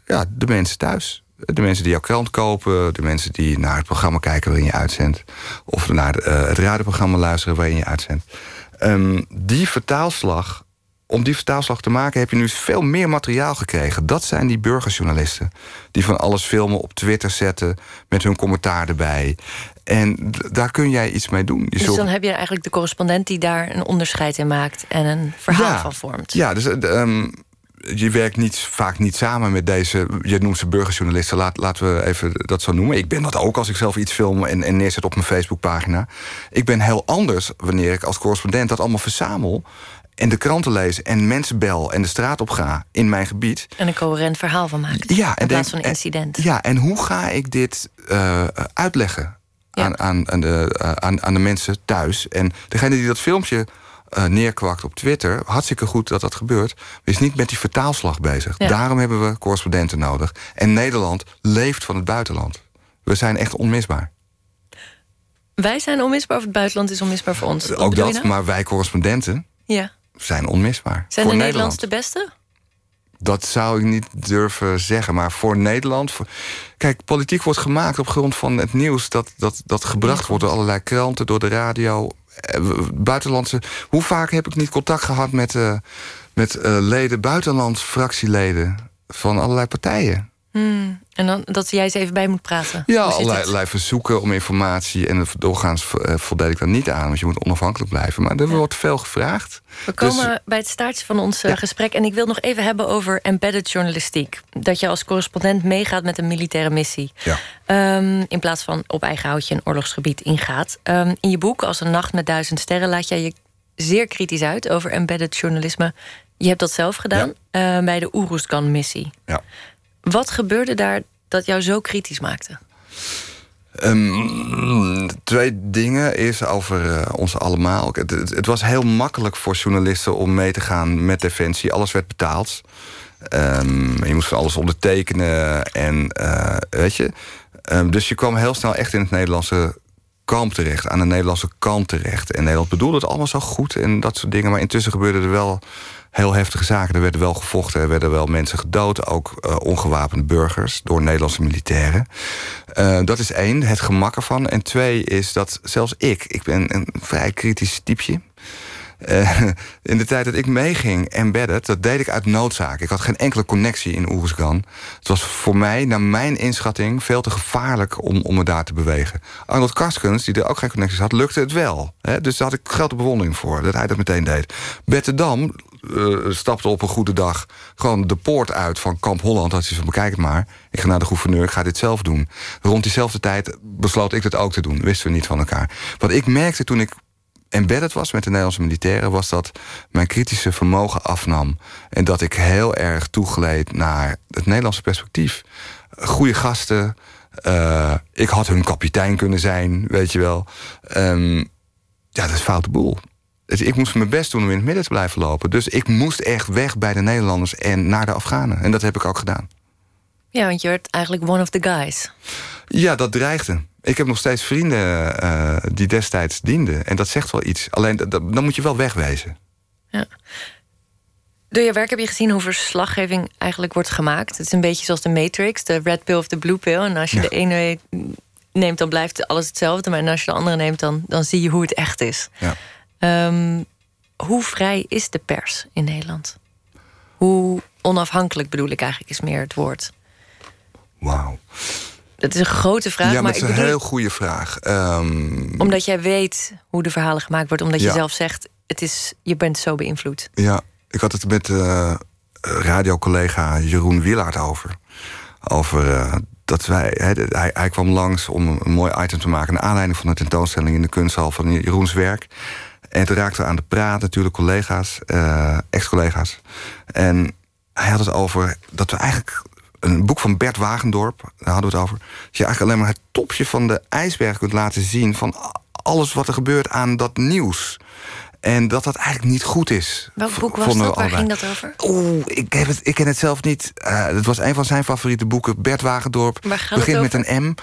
ja, de mensen thuis. De mensen die jouw krant kopen, de mensen die naar het programma kijken waarin je uitzendt, of naar het radioprogramma luisteren waarin je uitzendt. Um, die vertaalslag, om die vertaalslag te maken heb je nu veel meer materiaal gekregen. Dat zijn die burgerjournalisten. Die van alles filmen, op Twitter zetten, met hun commentaar erbij. En daar kun jij iets mee doen. Je dus dan heb je eigenlijk de correspondent die daar een onderscheid in maakt en een verhaal van vormt. Ja, dus um, je werkt niet, vaak niet samen met deze, je noemt ze burgerjournalisten, laat, laten we even dat zo noemen. Ik ben dat ook als ik zelf iets film en, en neerzet op mijn Facebookpagina. Ik ben heel anders wanneer ik als correspondent dat allemaal verzamel en de kranten lees en mensen bel en de straat op ga in mijn gebied. En een coherent verhaal van maakt. Ja, in plaats van een incident. ja, en hoe ga ik dit uh, uitleggen aan, aan, aan, de, uh, aan, aan de mensen thuis? En degene die dat filmpje uh, neerkwakt op Twitter. Hartstikke goed dat dat gebeurt. Is niet met die vertaalslag bezig. Daarom hebben we correspondenten nodig. En Nederland leeft van het buitenland. We zijn echt onmisbaar. Wij zijn onmisbaar of het buitenland is onmisbaar voor ons? Ook dat, nou? maar wij correspondenten ja. zijn onmisbaar. Zijn voor de Nederlands de beste? Dat zou ik niet durven zeggen. Maar voor Nederland. Kijk, politiek wordt gemaakt op grond van het nieuws dat, dat, dat gebracht wordt door allerlei kranten, door de radio. Eh, buitenlandse. Hoe vaak heb ik niet contact gehad met, uh, met uh, leden, buitenlands fractieleden van allerlei partijen? Hmm. En dan dat jij eens even bij moet praten. Ja, allerlei verzoeken om informatie. En doorgaans voldeed ik daar niet aan, want je moet onafhankelijk blijven. Maar er wordt veel gevraagd. We komen dus- bij het staartje van ons gesprek. En ik wil nog even hebben over embedded journalistiek. Dat je als correspondent meegaat met een militaire missie. Ja. Um, in plaats van op eigen houtje een oorlogsgebied ingaat. Um, in je boek Als een nacht met duizend sterren laat jij je zeer kritisch uit over embedded journalisme. Je hebt dat zelf gedaan uh, bij de Oeruzkan-missie. Ja. Wat gebeurde daar dat jou zo kritisch maakte? Um, twee dingen. Eerst over uh, ons allemaal. Het, het, was heel makkelijk voor journalisten om mee te gaan met Defensie. Alles werd betaald. Um, je moest van alles ondertekenen. En uh, weet je. Um, dus je kwam heel snel echt in het Nederlandse kamp terecht. Aan de Nederlandse kant terecht. En Nederland bedoelde het allemaal zo goed en dat soort dingen. Maar intussen gebeurde er wel heel heftige zaken. Er werden wel gevochten, er werden wel mensen gedood. Ook uh, ongewapende burgers door Nederlandse militairen. Uh, dat is één, het gemak ervan. En twee is dat zelfs ik, ik ben een vrij kritisch typeje... Uh, in de tijd dat ik meeging embedded, dat deed ik uit noodzaak. Ik had geen enkele connectie in Oeruzgan. Het was voor mij, naar mijn inschatting, veel te gevaarlijk om, om me daar te bewegen. Arnold Karskens, die er ook geen connecties had, lukte het wel. Hè? Dus daar had ik grote bewondering voor, dat hij dat meteen deed. Bette Dam uh, stapte op een goede dag gewoon de poort uit van Kamp Holland. Dat is van, bekijk het maar. Ik ga naar de gouverneur, ik ga dit zelf doen. Rond diezelfde tijd besloot ik dat ook te doen. Wisten we niet van elkaar. Wat ik merkte toen ik embedded was met de Nederlandse militairen... was dat mijn kritische vermogen afnam. En dat ik heel erg toegeleed naar het Nederlandse perspectief. Goede gasten. Uh, ik had hun kapitein kunnen zijn, weet je wel. Um, ja, dat is foute boel. Dus ik moest mijn best doen om in het midden te blijven lopen. Dus ik moest echt weg bij de Nederlanders en naar de Afghanen. En dat heb ik ook gedaan. Ja, want je werd eigenlijk one of the guys. Ja, dat dreigde. Ik heb nog steeds vrienden uh, die destijds dienden. En dat zegt wel iets. Alleen dan moet je wel wegwezen. Ja. Door je werk heb je gezien hoe verslaggeving eigenlijk wordt gemaakt. Het is een beetje zoals de Matrix, de red pill of de blue pill. En als je de ene neemt, dan blijft alles hetzelfde. Maar als je de andere neemt, dan, dan zie je hoe het echt is. Ja. Um, hoe vrij is de pers in Nederland? Hoe onafhankelijk bedoel ik eigenlijk, is meer het woord. Wauw. Dat is een grote vraag. Ja, maar het is een heel goede vraag. Um... Omdat jij weet hoe de verhalen gemaakt worden. Omdat je zelf zegt, het is, je bent zo beïnvloed. Ja, ik had het met uh, radiocollega Jeroen Wielaert over. Over uh, dat wij. hij, hij, kwam langs om een, mooi item te maken. Naar aanleiding van de tentoonstelling in de kunsthal van Jeroens werk. En toen raakten we aan de praat, natuurlijk collega's, uh, ex-collega's. En hij had het over dat we eigenlijk. Een boek van Bert Wagendorp, daar hadden we het over. Dat je eigenlijk alleen maar het topje van de ijsberg kunt laten zien. van alles wat er gebeurt aan dat nieuws. En dat dat eigenlijk niet goed is. Welk boek was dat? Waar ging dat over? Oeh, ik, heb het, ik ken het zelf niet. Uh, het was een van zijn favoriete boeken. Bert Wagendorp. begint met een M.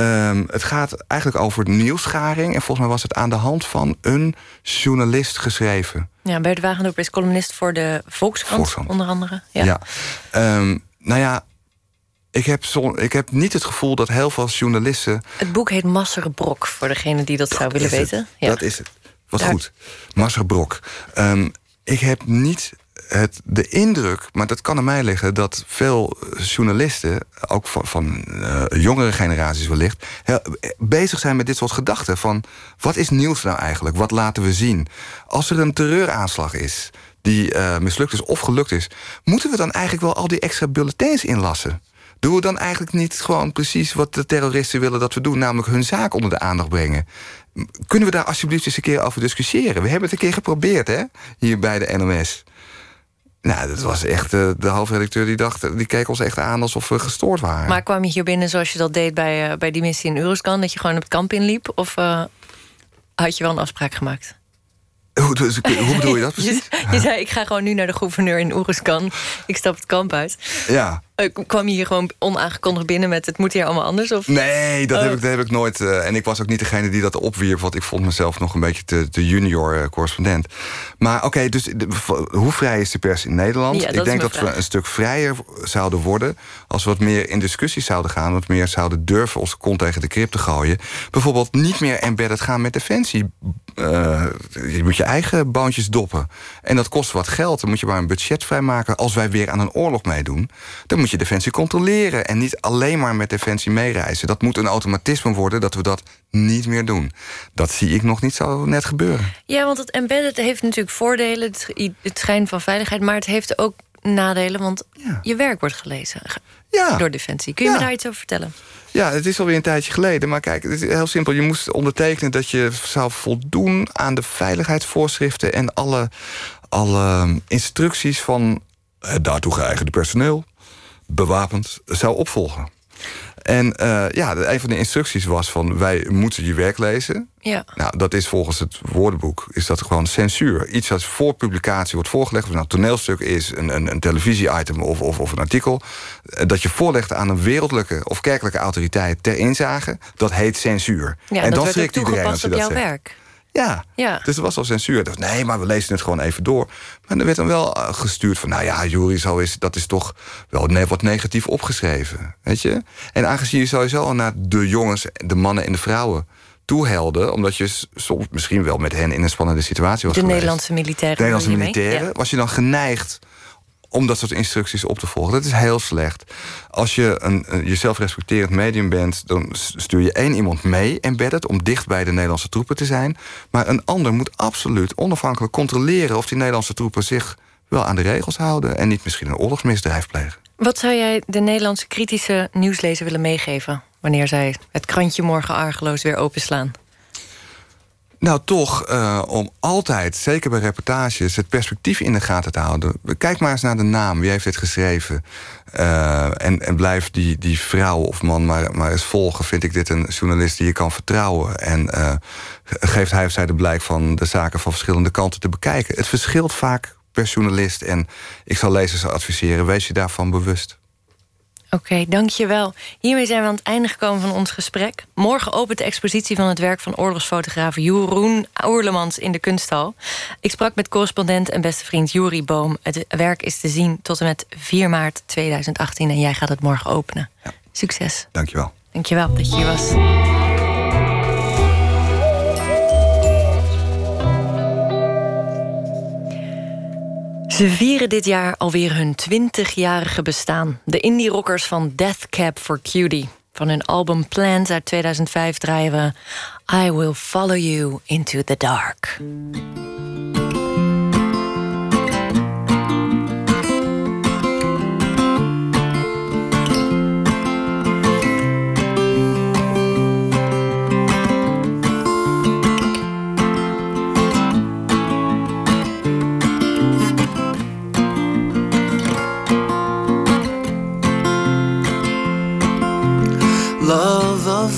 Um, het gaat eigenlijk over nieuwsgaring. En volgens mij was het aan de hand van een journalist geschreven. Ja, Bert Wagendorp is columnist voor de Volkskrant, onder andere. Ja. ja. Um, nou ja, ik heb, zo, ik heb niet het gevoel dat heel veel journalisten. Het boek heet Masserbrok, voor degene die dat, zou willen weten. Ja. Dat is het. Wat goed. Marcel Brok. Um, ik heb niet het, de indruk, maar dat kan aan mij liggen, dat veel journalisten, ook van, van uh, jongere generaties wellicht, heel, bezig zijn met dit soort gedachten. Van wat is nieuws nou eigenlijk? Wat laten we zien? Als er een terreuraanslag is die uh, mislukt is of gelukt is, moeten we dan eigenlijk wel al die extra bulletins inlassen? Doen we dan eigenlijk niet gewoon precies wat de terroristen willen dat we doen, namelijk hun zaak onder de aandacht brengen? Kunnen we daar alsjeblieft eens een keer over discussiëren? We hebben het een keer geprobeerd, hè? Hier bij de NOS. Nou, dat was echt uh, de hoofdredacteur die dacht... die keek ons echt aan alsof we gestoord waren. Maar kwam je hier binnen zoals je dat deed bij, uh, bij die missie in Euroscan... dat je gewoon op het kamp inliep? Of uh, had je wel een afspraak gemaakt? Hoe, hoe bedoel je dat precies? je, je, zei, ik ga gewoon nu naar de gouverneur in Oeruzkan. Ik stap het kamp uit. Ja. Eh, kwam je hier gewoon onaangekondigd binnen met... het moet hier allemaal anders? Of? Nee, dat, heb, oh. ik, dat heb ik nooit. Uh, en ik was ook niet degene die dat opwierp... want ik vond mezelf nog een beetje te, te junior uh, correspondent. Maar oké, dus hoe vrij is de pers in Nederland? Ja, ik denk dat vraag. we een stuk vrijer zouden worden... als we wat meer in discussie zouden gaan... wat meer zouden durven onze kont tegen de krip te gooien. Bijvoorbeeld niet meer embedded gaan met defensie. je moet je eigen boontjes doppen. En dat kost wat geld. Dan moet je maar een budget vrijmaken. Als wij weer aan een oorlog meedoen... dan moet je Defensie controleren en niet alleen maar met Defensie meereizen. Dat moet een automatisme worden dat we dat niet meer doen. Dat zie ik nog niet zo net gebeuren. Ja, want het embedded heeft natuurlijk voordelen, het, schijn van veiligheid, maar het heeft ook nadelen, want je werk wordt gelezen ja. door Defensie. Kun je me daar iets over vertellen? Ja, het is alweer een tijdje geleden. Maar kijk, het is heel simpel. Je moest ondertekenen dat je zou voldoen aan de veiligheidsvoorschriften en alle, alle instructies van het daartoe geëigende personeel bewapend zou opvolgen. En uh, ja, een van de instructies was van wij moeten je werk lezen. Ja. Nou, dat is volgens het woordenboek is dat gewoon censuur. Iets dat voor publicatie wordt voorgelegd, of nou een toneelstuk is, een, een, een televisie-item of, of, of een artikel, eh, dat je voorlegt aan een wereldlijke of kerkelijke autoriteit ter inzage, dat heet censuur. Ja, en, dat dan schrikt iedereen als je op dat jouw zegt. werk. Ja. ja, dus er was al censuur. Dacht, nee, maar we lezen het gewoon even door. Maar er werd dan wel eh, gestuurd van... nou ja, jury, zo is, dat is toch wel wat negatief opgeschreven. Weet je? En aangezien je sowieso naar de jongens, de mannen en de vrouwen toehelde... omdat je soms misschien wel met hen in een spannende situatie was De Nederlandse militairen. De Nederlandse militairen. Was je dan geneigd om dat soort instructies op te volgen. Dat is heel slecht. Als je een, een medium bent... dan stuur je één iemand mee embedded... om dicht bij de Nederlandse troepen te zijn. Maar een ander moet absoluut onafhankelijk controleren... of die Nederlandse troepen zich wel aan de regels houden... en niet misschien een oorlogsmisdrijf plegen. Wat zou jij de Nederlandse kritische nieuwslezer willen meegeven... wanneer zij het krantje morgen argeloos weer openslaan? Nou, toch uh, om altijd, zeker bij reportages, het perspectief in de gaten te houden. Kijk maar eens naar de naam. Wie heeft dit geschreven? Uh, en, en blijf die, die vrouw of man maar, maar eens volgen. Vind ik dit een journalist die je kan vertrouwen? En uh, geeft hij of zij de blijk van de zaken van verschillende kanten te bekijken? Het verschilt vaak per journalist. En ik zal lezers adviseren, wees je daarvan bewust. Oké, okay, dankjewel. Hiermee zijn we aan het einde gekomen van ons gesprek. Morgen opent de expositie van het werk van oorlogsfotograaf Jeroen Oerlemans in de kunsthal. Ik sprak met correspondent en beste vriend Juri Boom. Het werk is te zien tot en met 4 maart 2018 en jij gaat het morgen openen. Ja. Succes. Dankjewel. Dankjewel dat je hier was. Ze vieren dit jaar alweer hun 20-jarige bestaan. De indie-rockers van Death Cab for Cutie. Van hun album Plans uit 2005 draaien we I Will Follow You Into the Dark.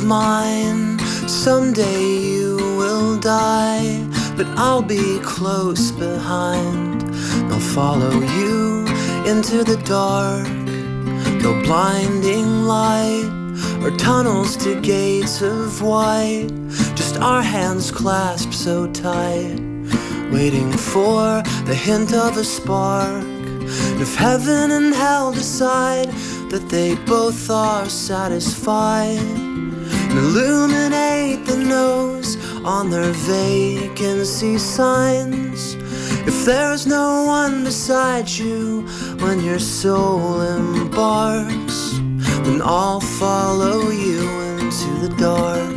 Mine. Someday you will die, but I'll be close behind. I'll follow you into the dark. No blinding light or tunnels to gates of white. Just our hands clasped so tight, waiting for the hint of a spark. If heaven and hell decide that they both are satisfied and illuminate the nose on their vacancy signs. If there's no one beside you when your soul embarks, then I'll follow you into the dark.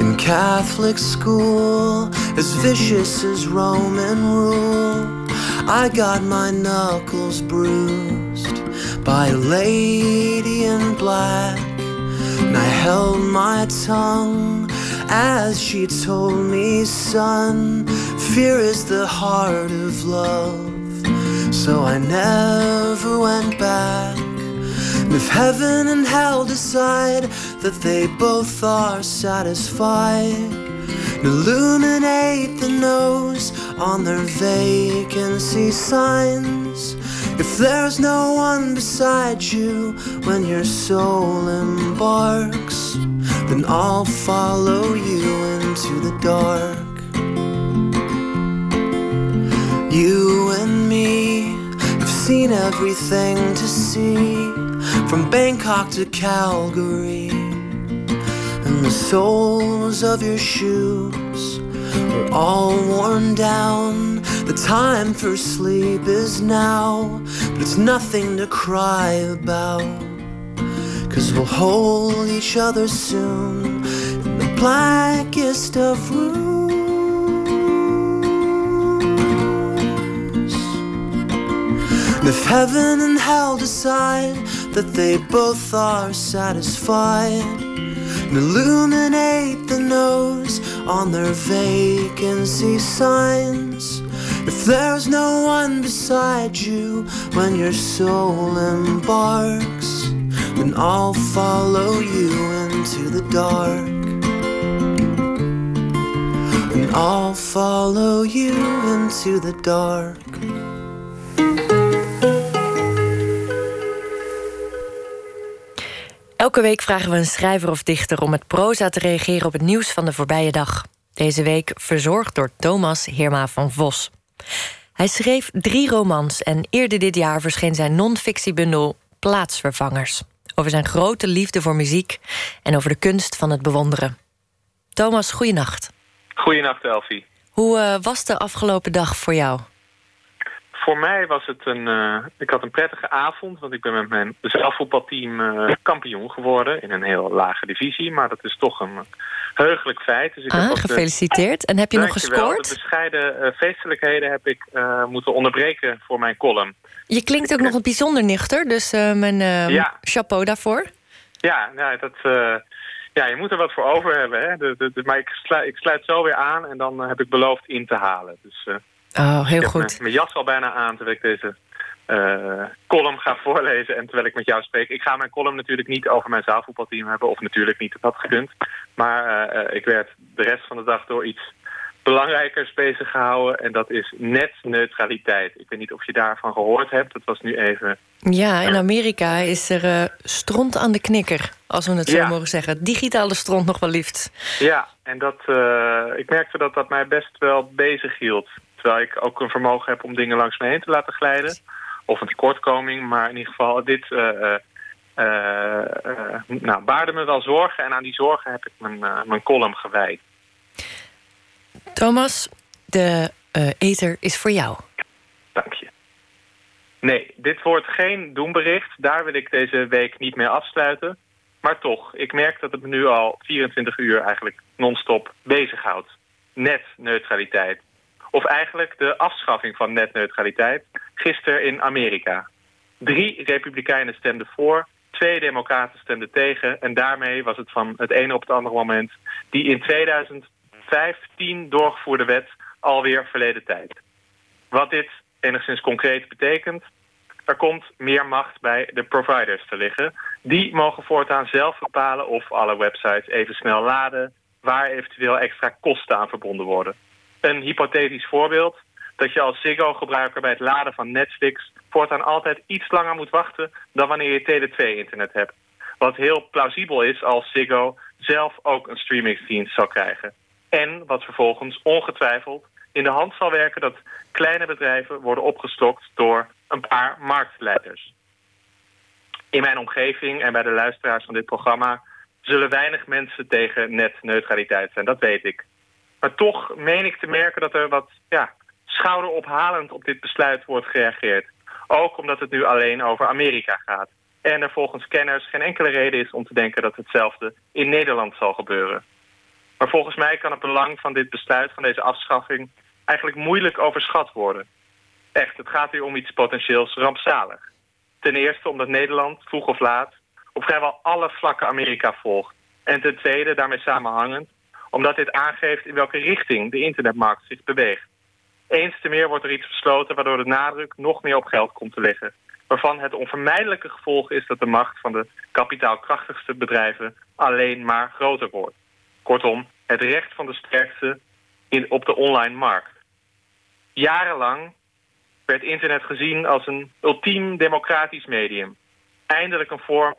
In Catholic school, as vicious as Roman rule, I got my knuckles bruised by a lady in black. And I held my tongue as she told me, son, fear is the heart of love. So I never went back. And if heaven and hell decide that they both are satisfied, illuminate the nose on their vacancy signs. If there's no one beside you when your soul embarks, then I'll follow you into the dark. You and me have seen everything to see, from Bangkok to Calgary, and the soles of your shoes are all worn down the time for sleep is now, but it's nothing to cry about. Cause we'll hold each other soon in the blackest of rooms. And if heaven and hell decide that they both are satisfied, and illuminate the nose on their vacancy signs. If there's no one beside you when your soul embarks, then I'll follow you into the dark. And I'll follow you into the dark. Elke week vragen we een schrijver of dichter om met proza te reageren op het nieuws van de voorbije dag. Deze week verzorgd door Thomas Heerma van Vos. Hij schreef drie romans en eerder dit jaar verscheen zijn non-fictiebundel Plaatsvervangers. Over zijn grote liefde voor muziek en over de kunst van het bewonderen. Thomas, goeienacht. Goeienacht, Elfie. Hoe uh, was de afgelopen dag voor jou? Voor mij was het een... Uh, ik had een prettige avond, want ik ben met mijn zelfvoetbalteam uh, kampioen geworden... in een heel lage divisie, maar dat is toch een heugelijk feit. Dus ik ah, gefeliciteerd. En heb je nog gescoord? De bescheiden uh, feestelijkheden heb ik moeten onderbreken voor mijn column. Je klinkt ook nog een bijzonder nuchter, dus mijn ja. chapeau daarvoor. Ja, nou, dat, Ja, je moet er wat voor over hebben. Hè? De, de, maar ik sluit, ik sluit zo weer aan en dan heb ik beloofd in te halen. Dus, uh, oh, heel ik goed. heb mijn jas al bijna aan terwijl ik deze uh, column ga voorlezen en terwijl ik met jou spreek. Ik ga mijn column natuurlijk niet over mijn zaalvoetbalteam hebben, of natuurlijk niet, dat had gekund. Maar uh, ik werd de rest van de dag door iets belangrijkers bezig gehouden en dat is netneutraliteit. Ik weet niet of je daarvan gehoord hebt, dat was nu even... Ja, in Amerika is er uh, stront aan de knikker, als we het zo mogen zeggen. Digitale stront nog wel liefst. Ja, en dat, ik merkte dat dat mij best wel bezig hield. Terwijl ik ook een vermogen heb om dingen langs me heen te laten glijden of een tekortkoming. Maar in ieder geval, dit uh, nou, baarde me wel zorgen. En aan die zorgen heb ik mijn, mijn column gewijd. Thomas, de ether is voor jou. Dank je. Nee, dit wordt geen doembericht. Daar wil ik deze week niet mee afsluiten. Maar toch, ik merk dat het me nu al 24 uur eigenlijk non-stop bezighoudt. Net neutraliteit. Of eigenlijk de afschaffing van netneutraliteit gisteren in Amerika. Drie republikeinen stemden voor, twee democraten stemden tegen... en daarmee was het van het ene op het andere moment... die in 2015 doorgevoerde wet alweer verleden tijd. Wat dit enigszins concreet betekent... er komt meer macht bij de providers te liggen. Die mogen voortaan zelf bepalen of alle websites even snel laden... waar eventueel extra kosten aan verbonden worden. Een hypothetisch voorbeeld dat je als Ziggo-gebruiker bij het laden van Netflix... voortaan altijd iets langer moet wachten dan wanneer je Tele2-internet hebt. Wat heel plausibel is als Ziggo zelf ook een streamingsdienst zal krijgen. En wat vervolgens ongetwijfeld in de hand zal werken... dat kleine bedrijven worden opgestokt door een paar marktleiders. In mijn omgeving en bij de luisteraars van dit programma... zullen weinig mensen tegen netneutraliteit zijn, dat weet ik. Maar toch meen ik te merken dat er wat ja, schouderophalend op dit besluit wordt gereageerd. Ook omdat het nu alleen over Amerika gaat. En er volgens kenners geen enkele reden is om te denken dat hetzelfde in Nederland zal gebeuren. Maar volgens mij kan het belang van dit besluit, van deze afschaffing, eigenlijk moeilijk overschat worden. Echt, het gaat hier om iets potentieels rampzalig. Ten eerste omdat Nederland, vroeg of laat, op vrijwel alle vlakken Amerika volgt. En ten tweede, daarmee samenhangend, omdat dit aangeeft in welke richting de internetmarkt zich beweegt. Eens te meer wordt er iets besloten waardoor de nadruk nog meer op geld komt te liggen. Waarvan het onvermijdelijke gevolg is dat de macht van de kapitaalkrachtigste bedrijven alleen maar groter wordt. Kortom, het recht van de sterkste in, op de online markt. Jarenlang werd internet gezien als een ultiem democratisch medium. Eindelijk een vorm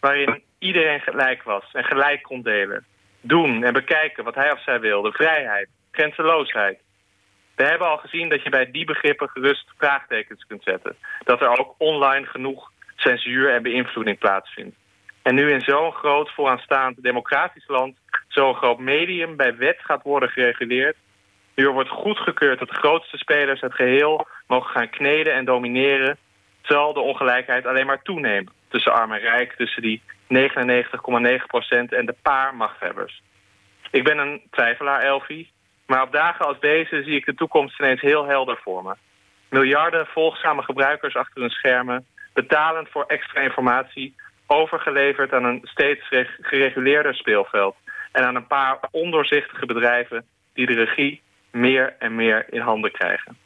waarin iedereen gelijk was en gelijk kon delen. Doen en bekijken wat hij of zij wilde. Vrijheid, grenzeloosheid. We hebben al gezien dat je bij die begrippen gerust vraagtekens kunt zetten. Dat er ook online genoeg censuur en beïnvloeding plaatsvindt. En nu in zo'n groot vooraanstaand democratisch land... zo'n groot medium bij wet gaat worden gereguleerd... nu er wordt goedgekeurd dat de grootste spelers het geheel mogen gaan kneden en domineren... zal de ongelijkheid alleen maar toenemen. Tussen arm en rijk, tussen die 99,9% en de paar machthebbers. Ik ben een twijfelaar, Elfie. Maar op dagen als deze zie ik de toekomst ineens heel helder voor me. Miljarden volgzame gebruikers achter hun schermen... betalend voor extra informatie... overgeleverd aan een steeds gereguleerder speelveld... en aan een paar ondoorzichtige bedrijven... die de regie meer en meer in handen krijgen.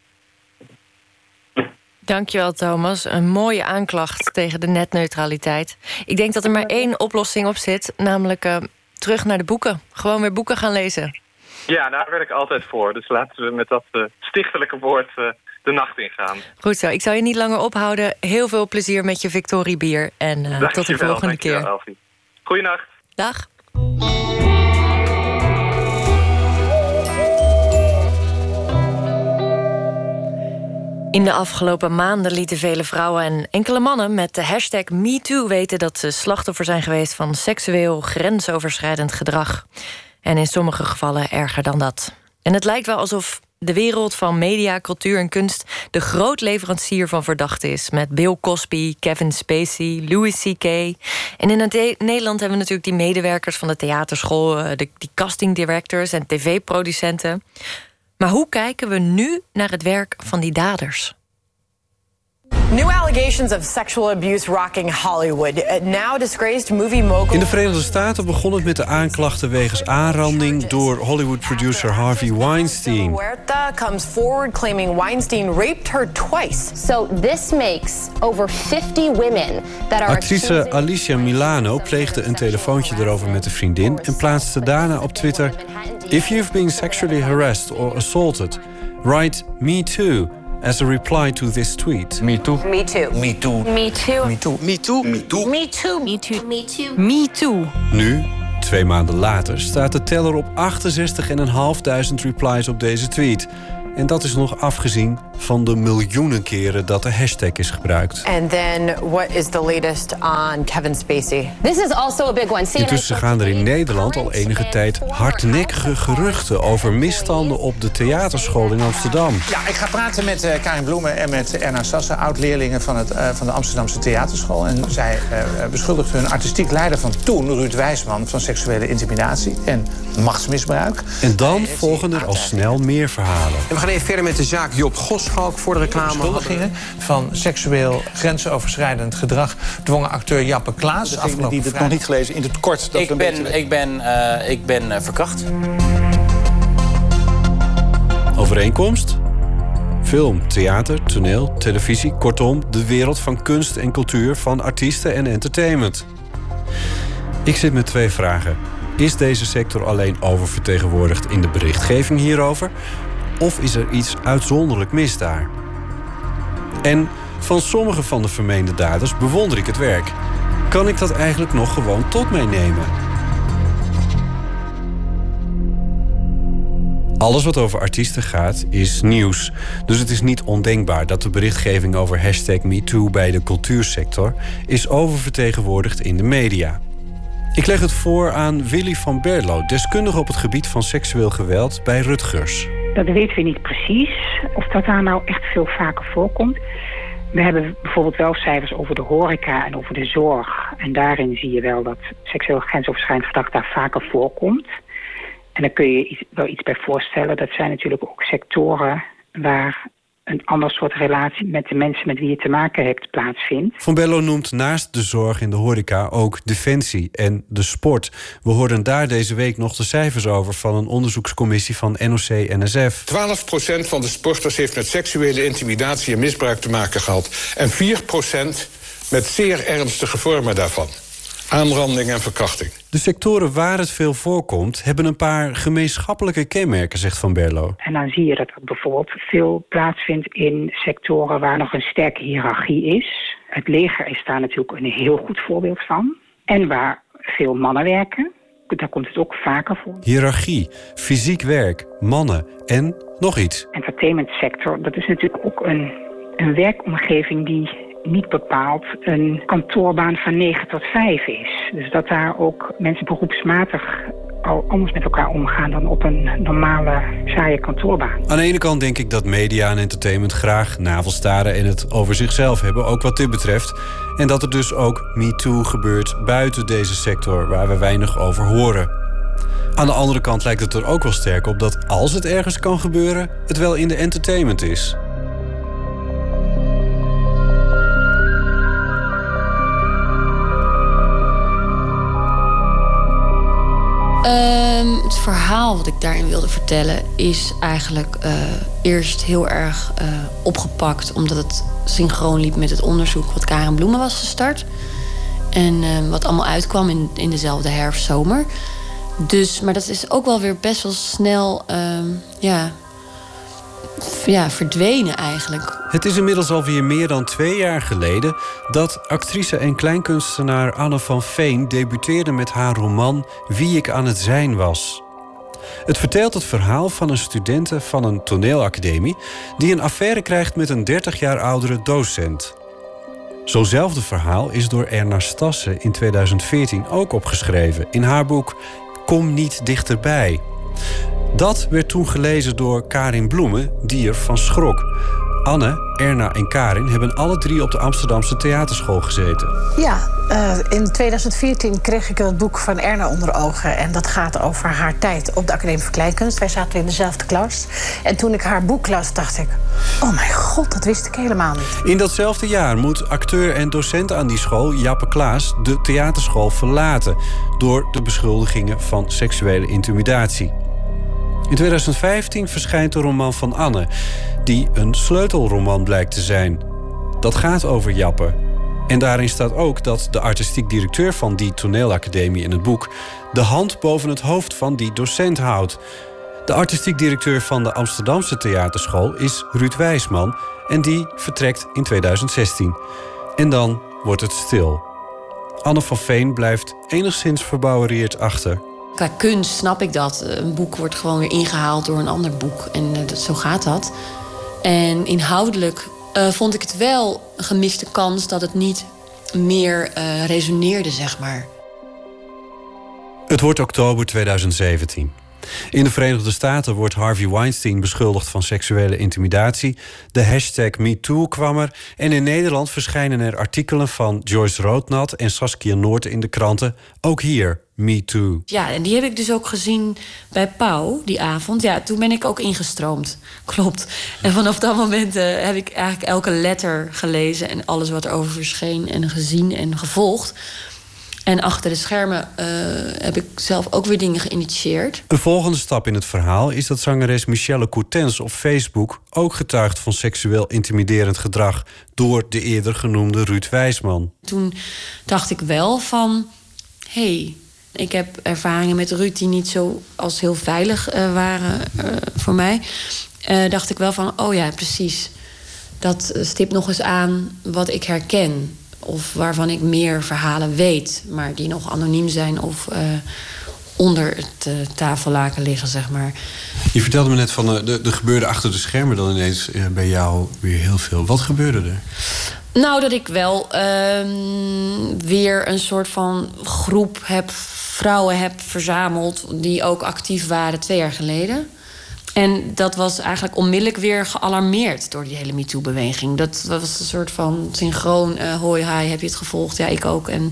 Dankjewel, Thomas. Een mooie aanklacht tegen de netneutraliteit. Ik denk dat er maar één oplossing op zit, namelijk uh, terug naar de boeken. Gewoon weer boeken gaan lezen. Ja, daar werk ik altijd voor. Dus laten we met dat uh, stichtelijke woord uh, de nacht ingaan. Goed zo. Ik zal je niet langer ophouden. Heel veel plezier met je Victorie bier. En tot de volgende keer. Goeienacht. Dag. In de afgelopen maanden lieten vele vrouwen en enkele mannen met de hashtag MeToo weten dat ze slachtoffer zijn geweest van seksueel grensoverschrijdend gedrag. En in sommige gevallen erger dan dat. En het lijkt wel alsof de wereld van media, cultuur en kunst de groot leverancier van verdachten is. Met Bill Cosby, Kevin Spacey, Louis C.K. En in Nederland hebben we natuurlijk die medewerkers van de theaterschool, eh, de, die casting directors en tv-producenten. Maar hoe kijken we nu naar het werk van die daders? New allegations of sexual abuse rocking Hollywood. Now disgraced movie mogul. In de Verenigde Staten begon het met de aanklachten wegens aanranding door Hollywood producer Harvey Weinstein. Huerta comes forward claiming Weinstein raped her twice. So this makes over 50 women that are Actrice Alicia Milano pleegde een telefoontje erover met een vriendin en plaatste daarna op Twitter: If you've been sexually harassed or assaulted, write me too as a reply to this tweet. Me too. Me too. Me too. Me too. Me too. Me too. Me too. Me too. Me too. Me too. Me too. Nu, twee maanden later, staat de teller op 68.500 replies op deze tweet. En dat is nog afgezien van de miljoenen keren dat de hashtag is gebruikt. And then what is the latest on Kevin Spacey? This is also a big one. Intussen gaan er in Nederland al enige tijd hardnekkige geruchten over misstanden op de theaterschool in Amsterdam. Ja, ik ga praten met eh, Karin Bloemen en met Erna Sassen, oud-leerlingen van, het, eh, van de Amsterdamse Theaterschool. En zij uh, beschuldigden hun artistiek leider van toen, Ruud Wijsman, van seksuele intimidatie en machtsmisbruik. En dan volgen er al snel meer verhalen. Gaan even verder met de zaak Job Goschalk voor de reclame. Beschuldigingen van seksueel grensoverschrijdend gedrag dwongen acteur Jappe Klaas. Degene die het nog niet gelezen, in het kort. Dat ik, een ben, beetje- ik ben, eh, ik ben eh, verkracht. Overeenkomst? Film, theater, toneel, televisie, kortom, de wereld van kunst en cultuur, van artiesten en entertainment. Ik zit met twee vragen. Is deze sector alleen oververtegenwoordigd in de berichtgeving hierover? Of is er iets uitzonderlijk mis daar? En van sommige van de vermeende daders bewonder ik het werk. Kan ik dat eigenlijk nog gewoon tot mij nemen? Alles wat over artiesten gaat is nieuws. Dus het is niet ondenkbaar dat de berichtgeving over hashtag MeToo bij de cultuursector is oververtegenwoordigd in de media. Ik leg het voor aan Willy van Berlo, deskundige op het gebied van seksueel geweld bij Rutgers. Dat weten we niet precies of dat daar nou echt veel vaker voorkomt. We hebben bijvoorbeeld wel cijfers over de horeca en over de zorg. En daarin zie je wel dat seksueel grensoverschrijdend gedrag daar vaker voorkomt. En daar kun je wel iets bij voorstellen. Dat zijn natuurlijk ook sectoren waar een ander soort relatie met de mensen met wie je te maken hebt plaatsvindt. Van Bello noemt naast de zorg en de horeca ook defensie en de sport. We hoorden daar deze week nog de cijfers over van een onderzoekscommissie van NOC-NSF. 12% van de sporters heeft met seksuele intimidatie en misbruik te maken gehad. En 4% met zeer ernstige vormen daarvan. Aanranding en verkrachting. De sectoren waar het veel voorkomt, hebben een paar gemeenschappelijke kenmerken, zegt Van Berlo. En dan zie je dat dat bijvoorbeeld veel plaatsvindt in sectoren waar nog een sterke hiërarchie is. Het leger is daar natuurlijk een heel goed voorbeeld van. En waar veel mannen werken. Daar komt het ook vaker voor. Hierarchie, fysiek werk, mannen en nog iets. Entertainment sector, dat is natuurlijk ook een, een werkomgeving die niet bepaald een kantoorbaan van 9 tot 5 is. Dus dat daar ook mensen beroepsmatig al anders met elkaar omgaan dan op een normale saaie kantoorbaan. Aan de ene kant denk ik dat media en entertainment graag navelstaren en het over zichzelf hebben, ook wat dit betreft. En dat er dus ook MeToo gebeurt buiten deze sector waar we weinig over horen. Aan de andere kant lijkt het er ook wel sterk op dat als het ergens kan gebeuren, het wel in de entertainment is. Het verhaal wat ik daarin wilde vertellen is eigenlijk eh, eerst heel erg eh, opgepakt, omdat het synchroon liep met het onderzoek wat Karen Bloemen was gestart. En eh, wat allemaal uitkwam in, in dezelfde herfst-zomer. Dus, maar dat is ook wel weer best wel snel ehm, ja, ja, verdwenen eigenlijk. Het is inmiddels alweer meer dan twee jaar geleden dat actrice en kleinkunstenaar Anne van Veen debuteerde met haar roman Wie ik aan het zijn was. Het vertelt het verhaal van een studente van een toneelacademie die een affaire krijgt met een 30 jaar oudere docent. Zo'nzelfde verhaal is door Erna Stassen in 2014 ook opgeschreven in haar boek Kom niet dichterbij. Dat werd toen gelezen door Karin Bloemen, die ervan schrok. Anne, Erna en Karin hebben alle drie op de Amsterdamse theaterschool gezeten. Ja, uh, in 2014 kreeg ik het boek van Erna onder ogen. En dat gaat over haar tijd op de Academie voor Kleinkunst. Wij zaten in dezelfde klas. En toen ik haar boek las, dacht ik... oh mijn god, dat wist ik helemaal niet. In datzelfde jaar moet acteur en docent aan die school, Jappe Klaas... de theaterschool verlaten door de beschuldigingen van seksuele intimidatie. In 2015 verschijnt de roman van Anne, die een sleutelroman blijkt te zijn. Dat gaat over Jappe. En daarin staat ook dat de artistiek directeur van die toneelacademie in het boek de hand boven het hoofd van die docent houdt. De artistiek directeur van de Amsterdamse theaterschool is Ruud Wijsman en die vertrekt in 2016. En dan wordt het stil. Anne van Veen blijft enigszins verbouwereerd achter. Qua kunst snap ik dat. Een boek wordt gewoon weer ingehaald door een ander boek. En uh, dat, zo gaat dat. En inhoudelijk uh, vond ik het wel een gemiste kans dat het niet meer uh, resoneerde, zeg maar. Het wordt oktober 2017. In de Verenigde Staten wordt Harvey Weinstein beschuldigd van seksuele intimidatie. De hashtag MeToo kwam er. En in Nederland verschijnen er artikelen van Joyce Roodnat en Saskia Noord in de kranten. Ook hier, MeToo. Ja, en die heb ik dus ook gezien bij Pauw die avond. Ja, toen ben ik ook ingestroomd. Klopt. En vanaf dat moment uh, heb ik eigenlijk elke letter gelezen en alles wat erover verscheen en gezien en gevolgd. En achter de schermen uh, heb ik zelf ook weer dingen geïnitieerd. Een volgende stap in het verhaal is dat zangeres Michelle Coutens op Facebook ook getuigt van seksueel intimiderend gedrag door de eerder genoemde Ruud Wijsman. Toen dacht ik wel van, hé, hey, ik heb ervaringen met Ruud die niet zo als heel veilig uh, waren uh, voor mij. dacht ik wel van, oh ja, precies. Dat stipt nog eens aan wat ik herken of waarvan ik meer verhalen weet, maar die nog anoniem zijn of onder het uh, tafellaken liggen, zeg maar. Je vertelde me net van uh, de, de gebeurde achter de schermen dan ineens bij jou weer heel veel. Wat gebeurde er? Nou, dat ik wel ehm, weer een soort van groep heb, vrouwen heb verzameld die ook actief waren twee jaar geleden. En dat was eigenlijk onmiddellijk weer gealarmeerd door die hele MeToo-beweging. Dat was een soort van synchroon, uh, hoi, hi, heb je het gevolgd? Ja, ik ook. En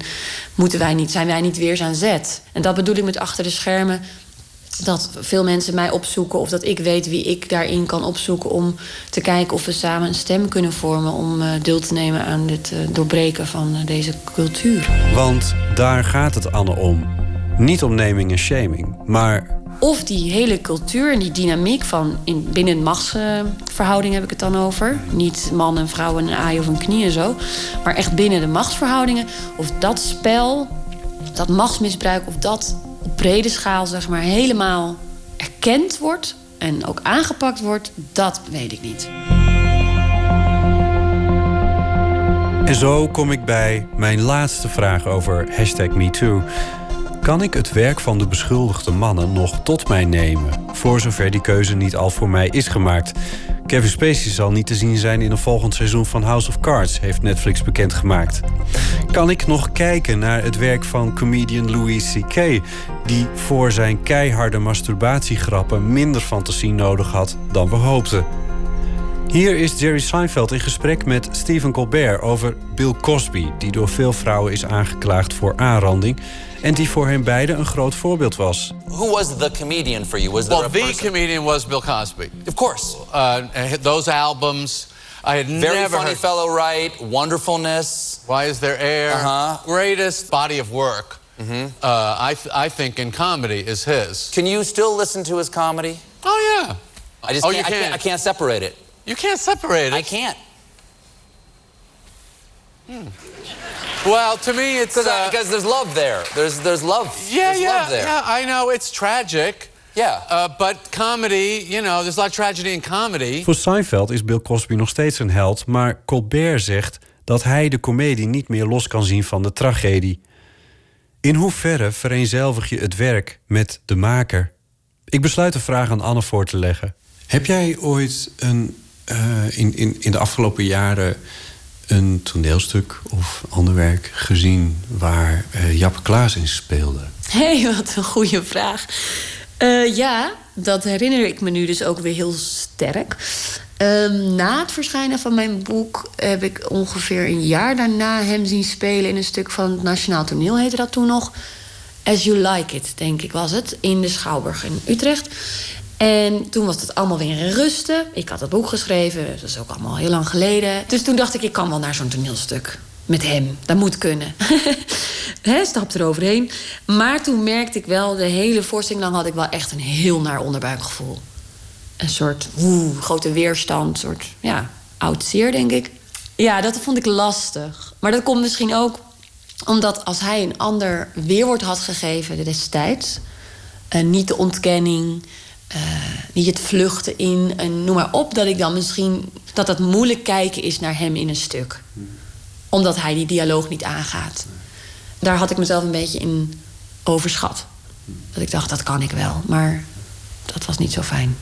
moeten wij niet, zijn wij niet weer aan zet? En dat bedoel ik met achter de schermen. Dat veel mensen mij opzoeken of dat ik weet wie ik daarin kan opzoeken... om te kijken of we samen een stem kunnen vormen... om uh, deel te nemen aan dit uh, doorbreken van deze cultuur. Want daar gaat het, Anne, om. Niet om naming en shaming, maar of die hele cultuur en die dynamiek van in, binnen machtsverhouding heb ik het dan over. Niet man en vrouw en een aai of een knie en zo. Maar echt binnen de machtsverhoudingen. Of dat spel, dat machtsmisbruik, of dat op brede schaal zeg maar helemaal erkend wordt en ook aangepakt wordt, dat weet ik niet. En zo kom ik bij mijn laatste vraag over hashtag MeToo. Kan ik het werk van de beschuldigde mannen nog tot mij nemen? Voor zover die keuze niet al voor mij is gemaakt. Kevin Spacey zal niet te zien zijn in een volgend seizoen van House of Cards, heeft Netflix bekendgemaakt. Kan ik nog kijken naar het werk van comedian Louis C.K., die voor zijn keiharde masturbatiegrappen minder fantasie nodig had dan we hoopten? Hier is Jerry Seinfeld in gesprek met Stephen Colbert over Bill Cosby, die door veel vrouwen is aangeklaagd voor aanranding en die voor hen beiden een groot voorbeeld was. Who was the comedian for you? Was there well, the person? comedian was Bill Cosby. Of course. Uh, those albums. I had Very never funny heard... fellow, right? Wonderfulness. Why is there air? Uh-huh. Greatest body of work. Mm-hmm. Uh, I, th- I think in comedy is his. Can you still listen to his comedy? Oh yeah. I just oh, can't, you I can't. I can't separate it. You can't separate it. I can't. Hmm. Well, to me, it's uh, because there's love there. There's there's love. Yeah, there's yeah, love there. yeah. I know it's tragic. Yeah. Uh, but comedy, you know, there's a lot of tragedy in comedy. Voor Seinfeld is Bill Cosby nog steeds een held, maar Colbert zegt dat hij de komedie niet meer los kan zien van de tragedie. In hoeverre vereenzelvig je het werk met de maker? Ik besluit de vraag aan Anne voor te leggen. Heb jij ooit een, uh, in, in, in de afgelopen jaren een toneelstuk of ander werk gezien waar uh, Jappe Klaas in speelde? Hé, hey, wat een goede vraag. Uh, ja, dat herinner ik me nu dus ook weer heel sterk. Ehm, na het verschijnen van mijn boek heb ik ongeveer een jaar daarna hem zien spelen in een stuk van het Nationaal Toneel, heette dat toen nog. As You Like It, denk ik was het, in de Schouwburg in Utrecht. En toen was het allemaal weer in rusten. Ik had het boek geschreven, dat is ook allemaal heel lang geleden. Dus toen dacht ik, ik kan wel naar zo'n toneelstuk met hem. Dat moet kunnen. He, stap eroverheen. Maar toen merkte ik wel, de hele voorstelling lang had ik wel echt een heel naar onderbuikgevoel. Een soort woe, grote weerstand, een soort ja, oud zeer, denk ik. Ja, dat vond ik lastig. Maar dat komt misschien ook omdat als hij een ander weerwoord had gegeven destijds, uh, niet de ontkenning, uh, niet het vluchten in, en noem maar op, dat ik dan misschien dat het moeilijk kijken is naar hem in een stuk, omdat hij die dialoog niet aangaat. Daar had ik mezelf een beetje in overschat. Dat ik dacht, dat kan ik wel, maar dat was niet zo fijn.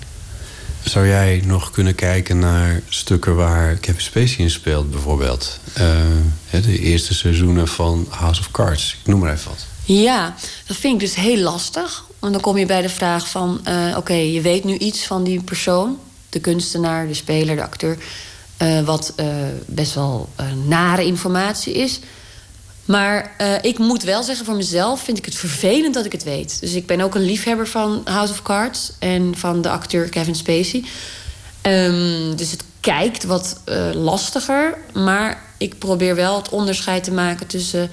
Zou jij nog kunnen kijken naar stukken waar Kevin Spacey in speelt, bijvoorbeeld? Uh, de eerste seizoenen van House of Cards. Ik noem maar even wat. Ja, dat vind ik dus heel lastig. Want dan kom je bij de vraag van... Uh, oké, je weet nu iets van die persoon. De kunstenaar, de speler, de acteur. Uh, wat best wel nare informatie is. Maar ik moet wel zeggen, voor mezelf vind ik het vervelend dat ik het weet. Dus ik ben ook een liefhebber van House of Cards en van de acteur Kevin Spacey. Um, dus het kijkt wat lastiger. Maar ik probeer wel het onderscheid te maken tussen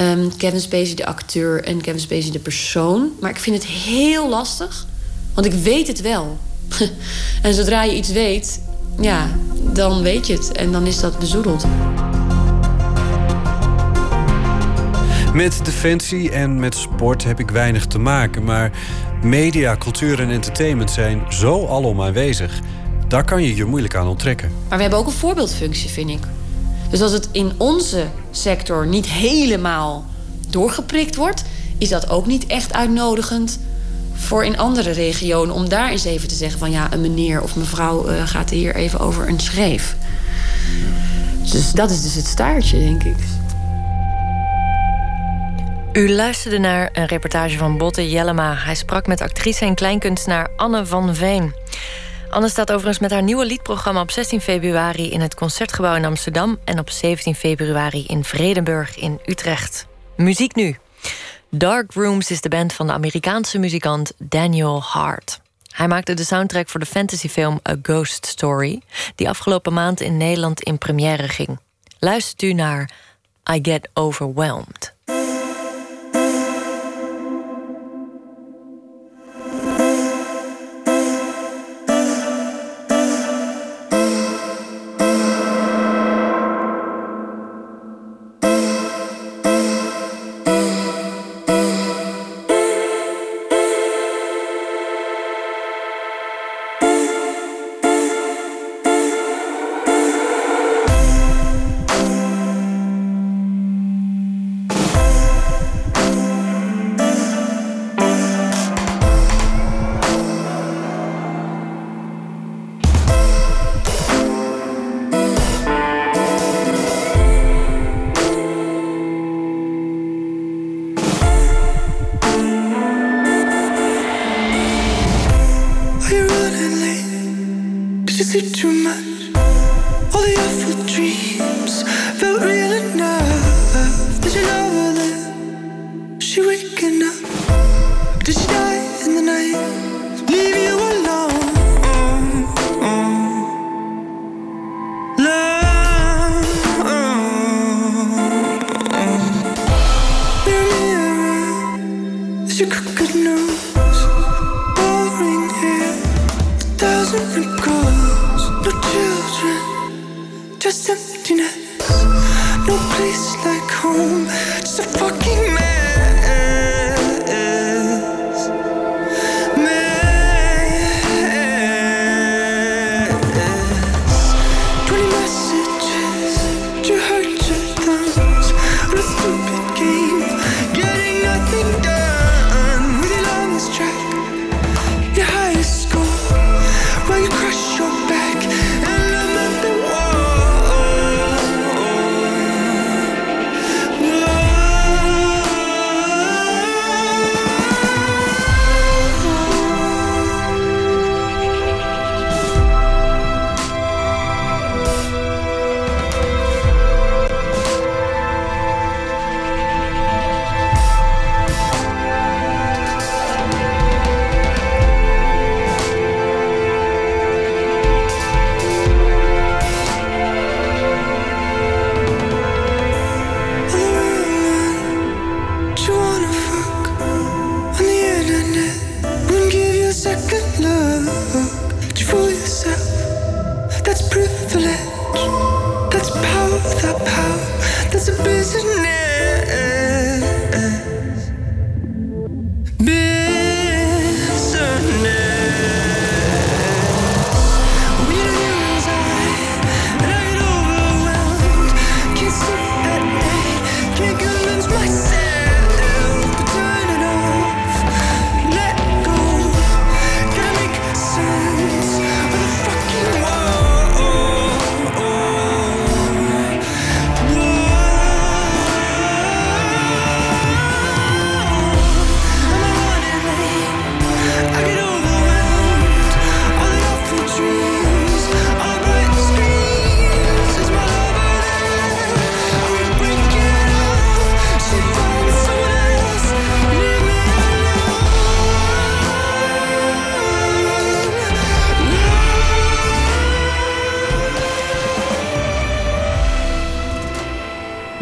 um, Kevin Spacey, de acteur, en Kevin Spacey, de persoon. Maar ik vind het heel lastig, want ik weet het wel. en zodra je iets weet, ja, dan weet je het. En dan is dat bezoedeld. Met defensie en met sport heb ik weinig te maken. Maar media, cultuur en entertainment zijn zo alom aanwezig. Daar kan je je moeilijk aan onttrekken. Maar we hebben ook een voorbeeldfunctie, vind ik. Dus als het in onze sector niet helemaal doorgeprikt wordt, is dat ook niet echt uitnodigend voor in andere regionen om daar eens even te zeggen van ja, een meneer of mevrouw uh, gaat hier even over een schreef. Dus dat is dus het staartje, denk ik. U luisterde naar een reportage van Botte Jellema. Hij sprak met actrice en kleinkunstenaar Anne van Veen. Anne staat overigens met haar nieuwe liedprogramma op 16 februari in het Concertgebouw in Amsterdam en op 17 februari in Vredenburg in Utrecht. Muziek nu. Dark Rooms is de band van de Amerikaanse muzikant Daniel Hart. Hij maakte de soundtrack voor de fantasyfilm A Ghost Story, die afgelopen maand in Nederland in première ging. Luistert u naar I Get Overwhelmed.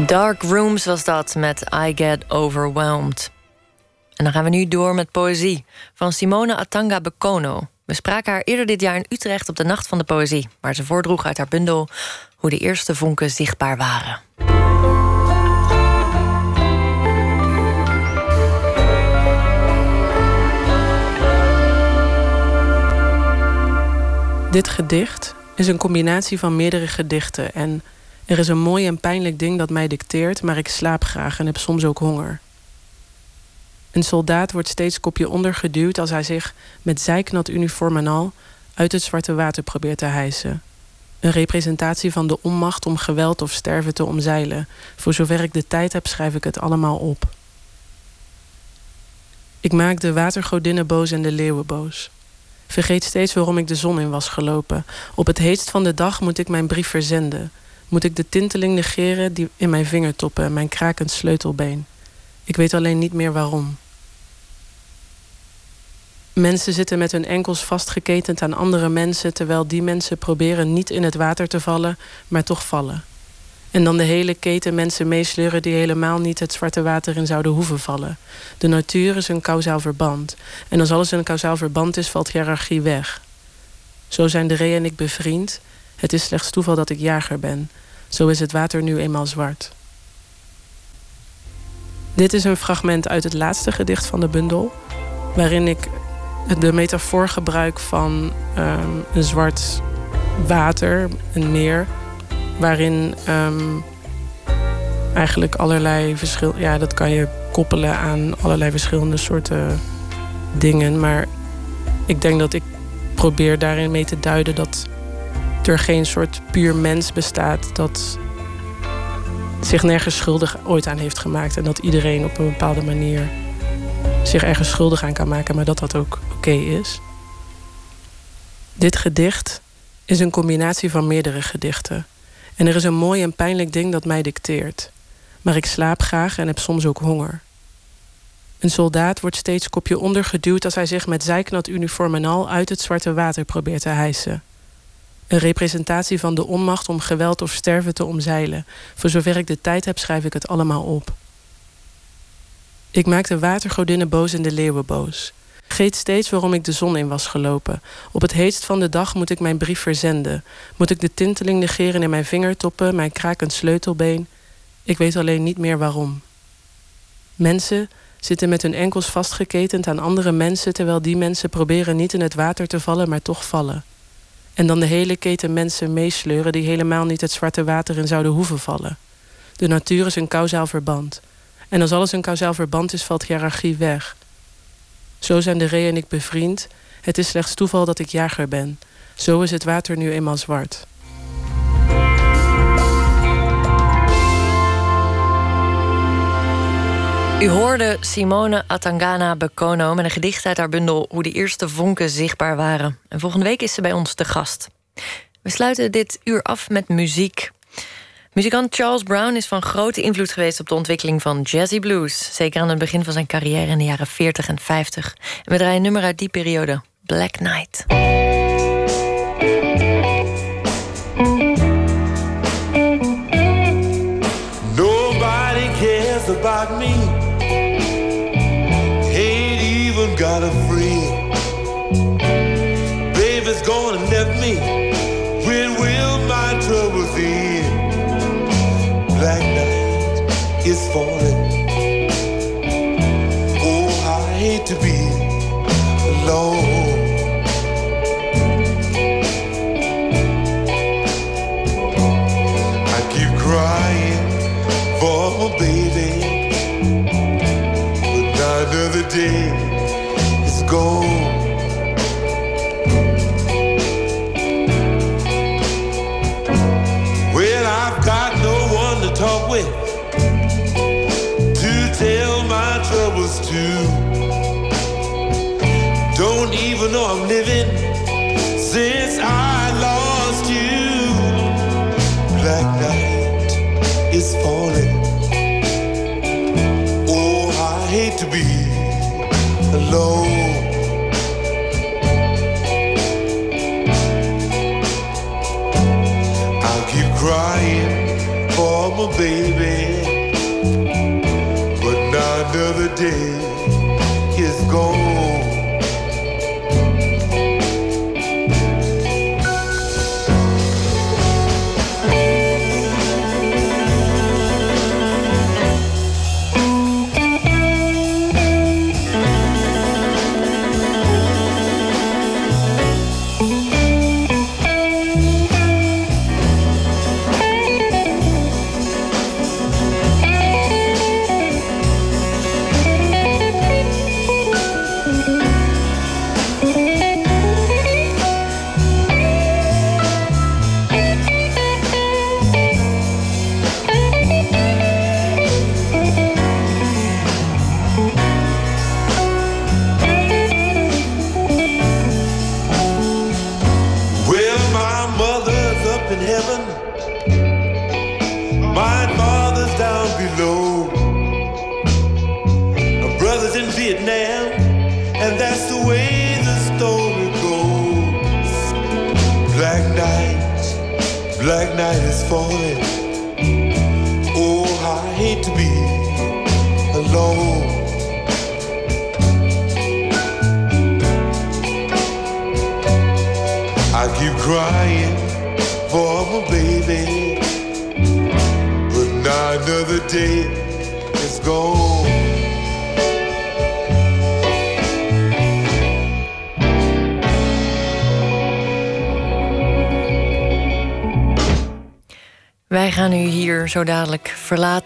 Dark Rooms was dat met I Get Overwhelmed. En dan gaan we nu door met poëzie van Simone Atanga Bekono. We spraken haar eerder dit jaar in Utrecht op de Nacht van de Poëzie, waar ze voordroeg uit haar bundel hoe de eerste vonken zichtbaar waren. Dit gedicht is een combinatie van meerdere gedichten en er is een mooi en pijnlijk ding dat mij dicteert, maar ik slaap graag en heb soms ook honger. Een soldaat wordt steeds kopje onder geduwd als hij zich met zijknat uniform en al uit het zwarte water probeert te hijsen. Een representatie van de onmacht om geweld of sterven te omzeilen. Voor zover ik de tijd heb, schrijf ik het allemaal op. Ik maak de watergodinnen boos en de leeuwen boos. Vergeet steeds waarom ik de zon in was gelopen. Op het heetst van de dag moet ik mijn brief verzenden. Moet ik de tinteling negeren die in mijn vingertoppen en mijn krakend sleutelbeen. Ik weet alleen niet meer waarom. Mensen zitten met hun enkels vastgeketend aan andere mensen, terwijl die mensen proberen niet in het water te vallen, maar toch vallen. En dan de hele keten mensen meesleuren die helemaal niet het zwarte water in zouden hoeven vallen. De natuur is een kausaal verband. En als alles een kausaal verband is, valt hiërarchie weg. Zo zijn de Ree en ik bevriend. Het is slechts toeval dat ik jager ben. Zo is het water nu eenmaal zwart. Dit is een fragment uit het laatste gedicht van de bundel, waarin ik de metafoor gebruik van ehm, een zwart water, een meer, waarin ehm, eigenlijk allerlei verschil, ja, dat kan je koppelen aan allerlei verschillende soorten dingen, maar ik denk dat ik probeer daarin mee te duiden dat er geen soort puur mens bestaat dat zich nergens schuldig ooit aan heeft gemaakt. En dat iedereen op een bepaalde manier zich ergens schuldig aan kan maken, maar dat dat ook oké is. Dit gedicht is een combinatie van meerdere gedichten. En er is een mooi en pijnlijk ding dat mij dicteert. Maar ik slaap graag en heb soms ook honger. Een soldaat wordt steeds kopje onder geduwd als hij zich met zijknat uniform en al uit het zwarte water probeert te hijsen. Een representatie van de onmacht om geweld of sterven te omzeilen. Voor zover ik de tijd heb, schrijf ik het allemaal op. Ik maak de watergodinnen boos en de leeuwen boos. Geet steeds waarom ik de zon in was gelopen. Op het heetst van de dag moet ik mijn brief verzenden. Moet ik de tinteling negeren in mijn vingertoppen, mijn krakend sleutelbeen. Ik weet alleen niet meer waarom. Mensen zitten met hun enkels vastgeketend aan andere mensen, terwijl die mensen proberen niet in het water te vallen, maar toch vallen. En dan de hele keten mensen meesleuren die helemaal niet het zwarte water in zouden hoeven vallen. De natuur is een kausaal verband. En als alles een kausaal verband is, valt hiërarchie weg. Zo zijn de Ree en ik bevriend. Het is slechts toeval dat ik jager ben. Zo is het water nu eenmaal zwart. U hoorde Simone Atangana Bekono met een gedicht uit haar bundel Hoe de eerste vonken zichtbaar waren. En volgende week is ze bij ons te gast. We sluiten dit uur af met muziek. Muzikant Charles Brown is van grote invloed geweest op de ontwikkeling van jazzy blues. Zeker aan het begin van zijn carrière in de jaren 40 en 50. En we draaien een nummer uit die periode, Black Knight. Know I'm living since I lost you. Black night is falling. Oh, I hate to be alone. I'll keep crying for my baby, but now another day is gone.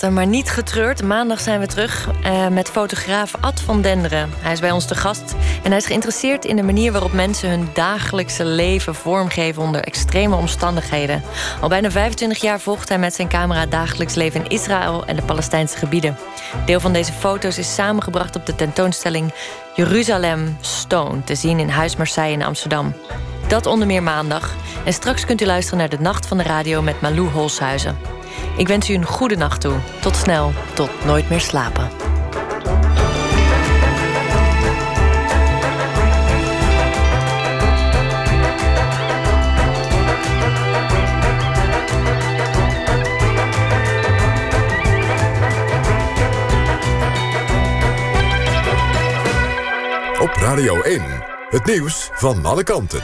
Maar niet getreurd. Maandag zijn we terug eh, met fotograaf Ad van Denderen. Hij is bij ons te gast en hij is geïnteresseerd in de manier waarop mensen hun dagelijkse leven vormgeven onder extreme omstandigheden. Al bijna 25 jaar volgt hij met zijn camera dagelijks leven in Israël en de Palestijnse gebieden. Deel van deze foto's is samengebracht op de tentoonstelling Jeruzalem Stone, te zien in Huis Marseille in Amsterdam. Dat onder meer maandag. En straks kunt u luisteren naar de Nacht van de Radio met Malou Holshuizen. Ik wens u een goede nacht toe. Tot snel. Tot nooit meer slapen. Op Radio 1, het nieuws van alle kanten.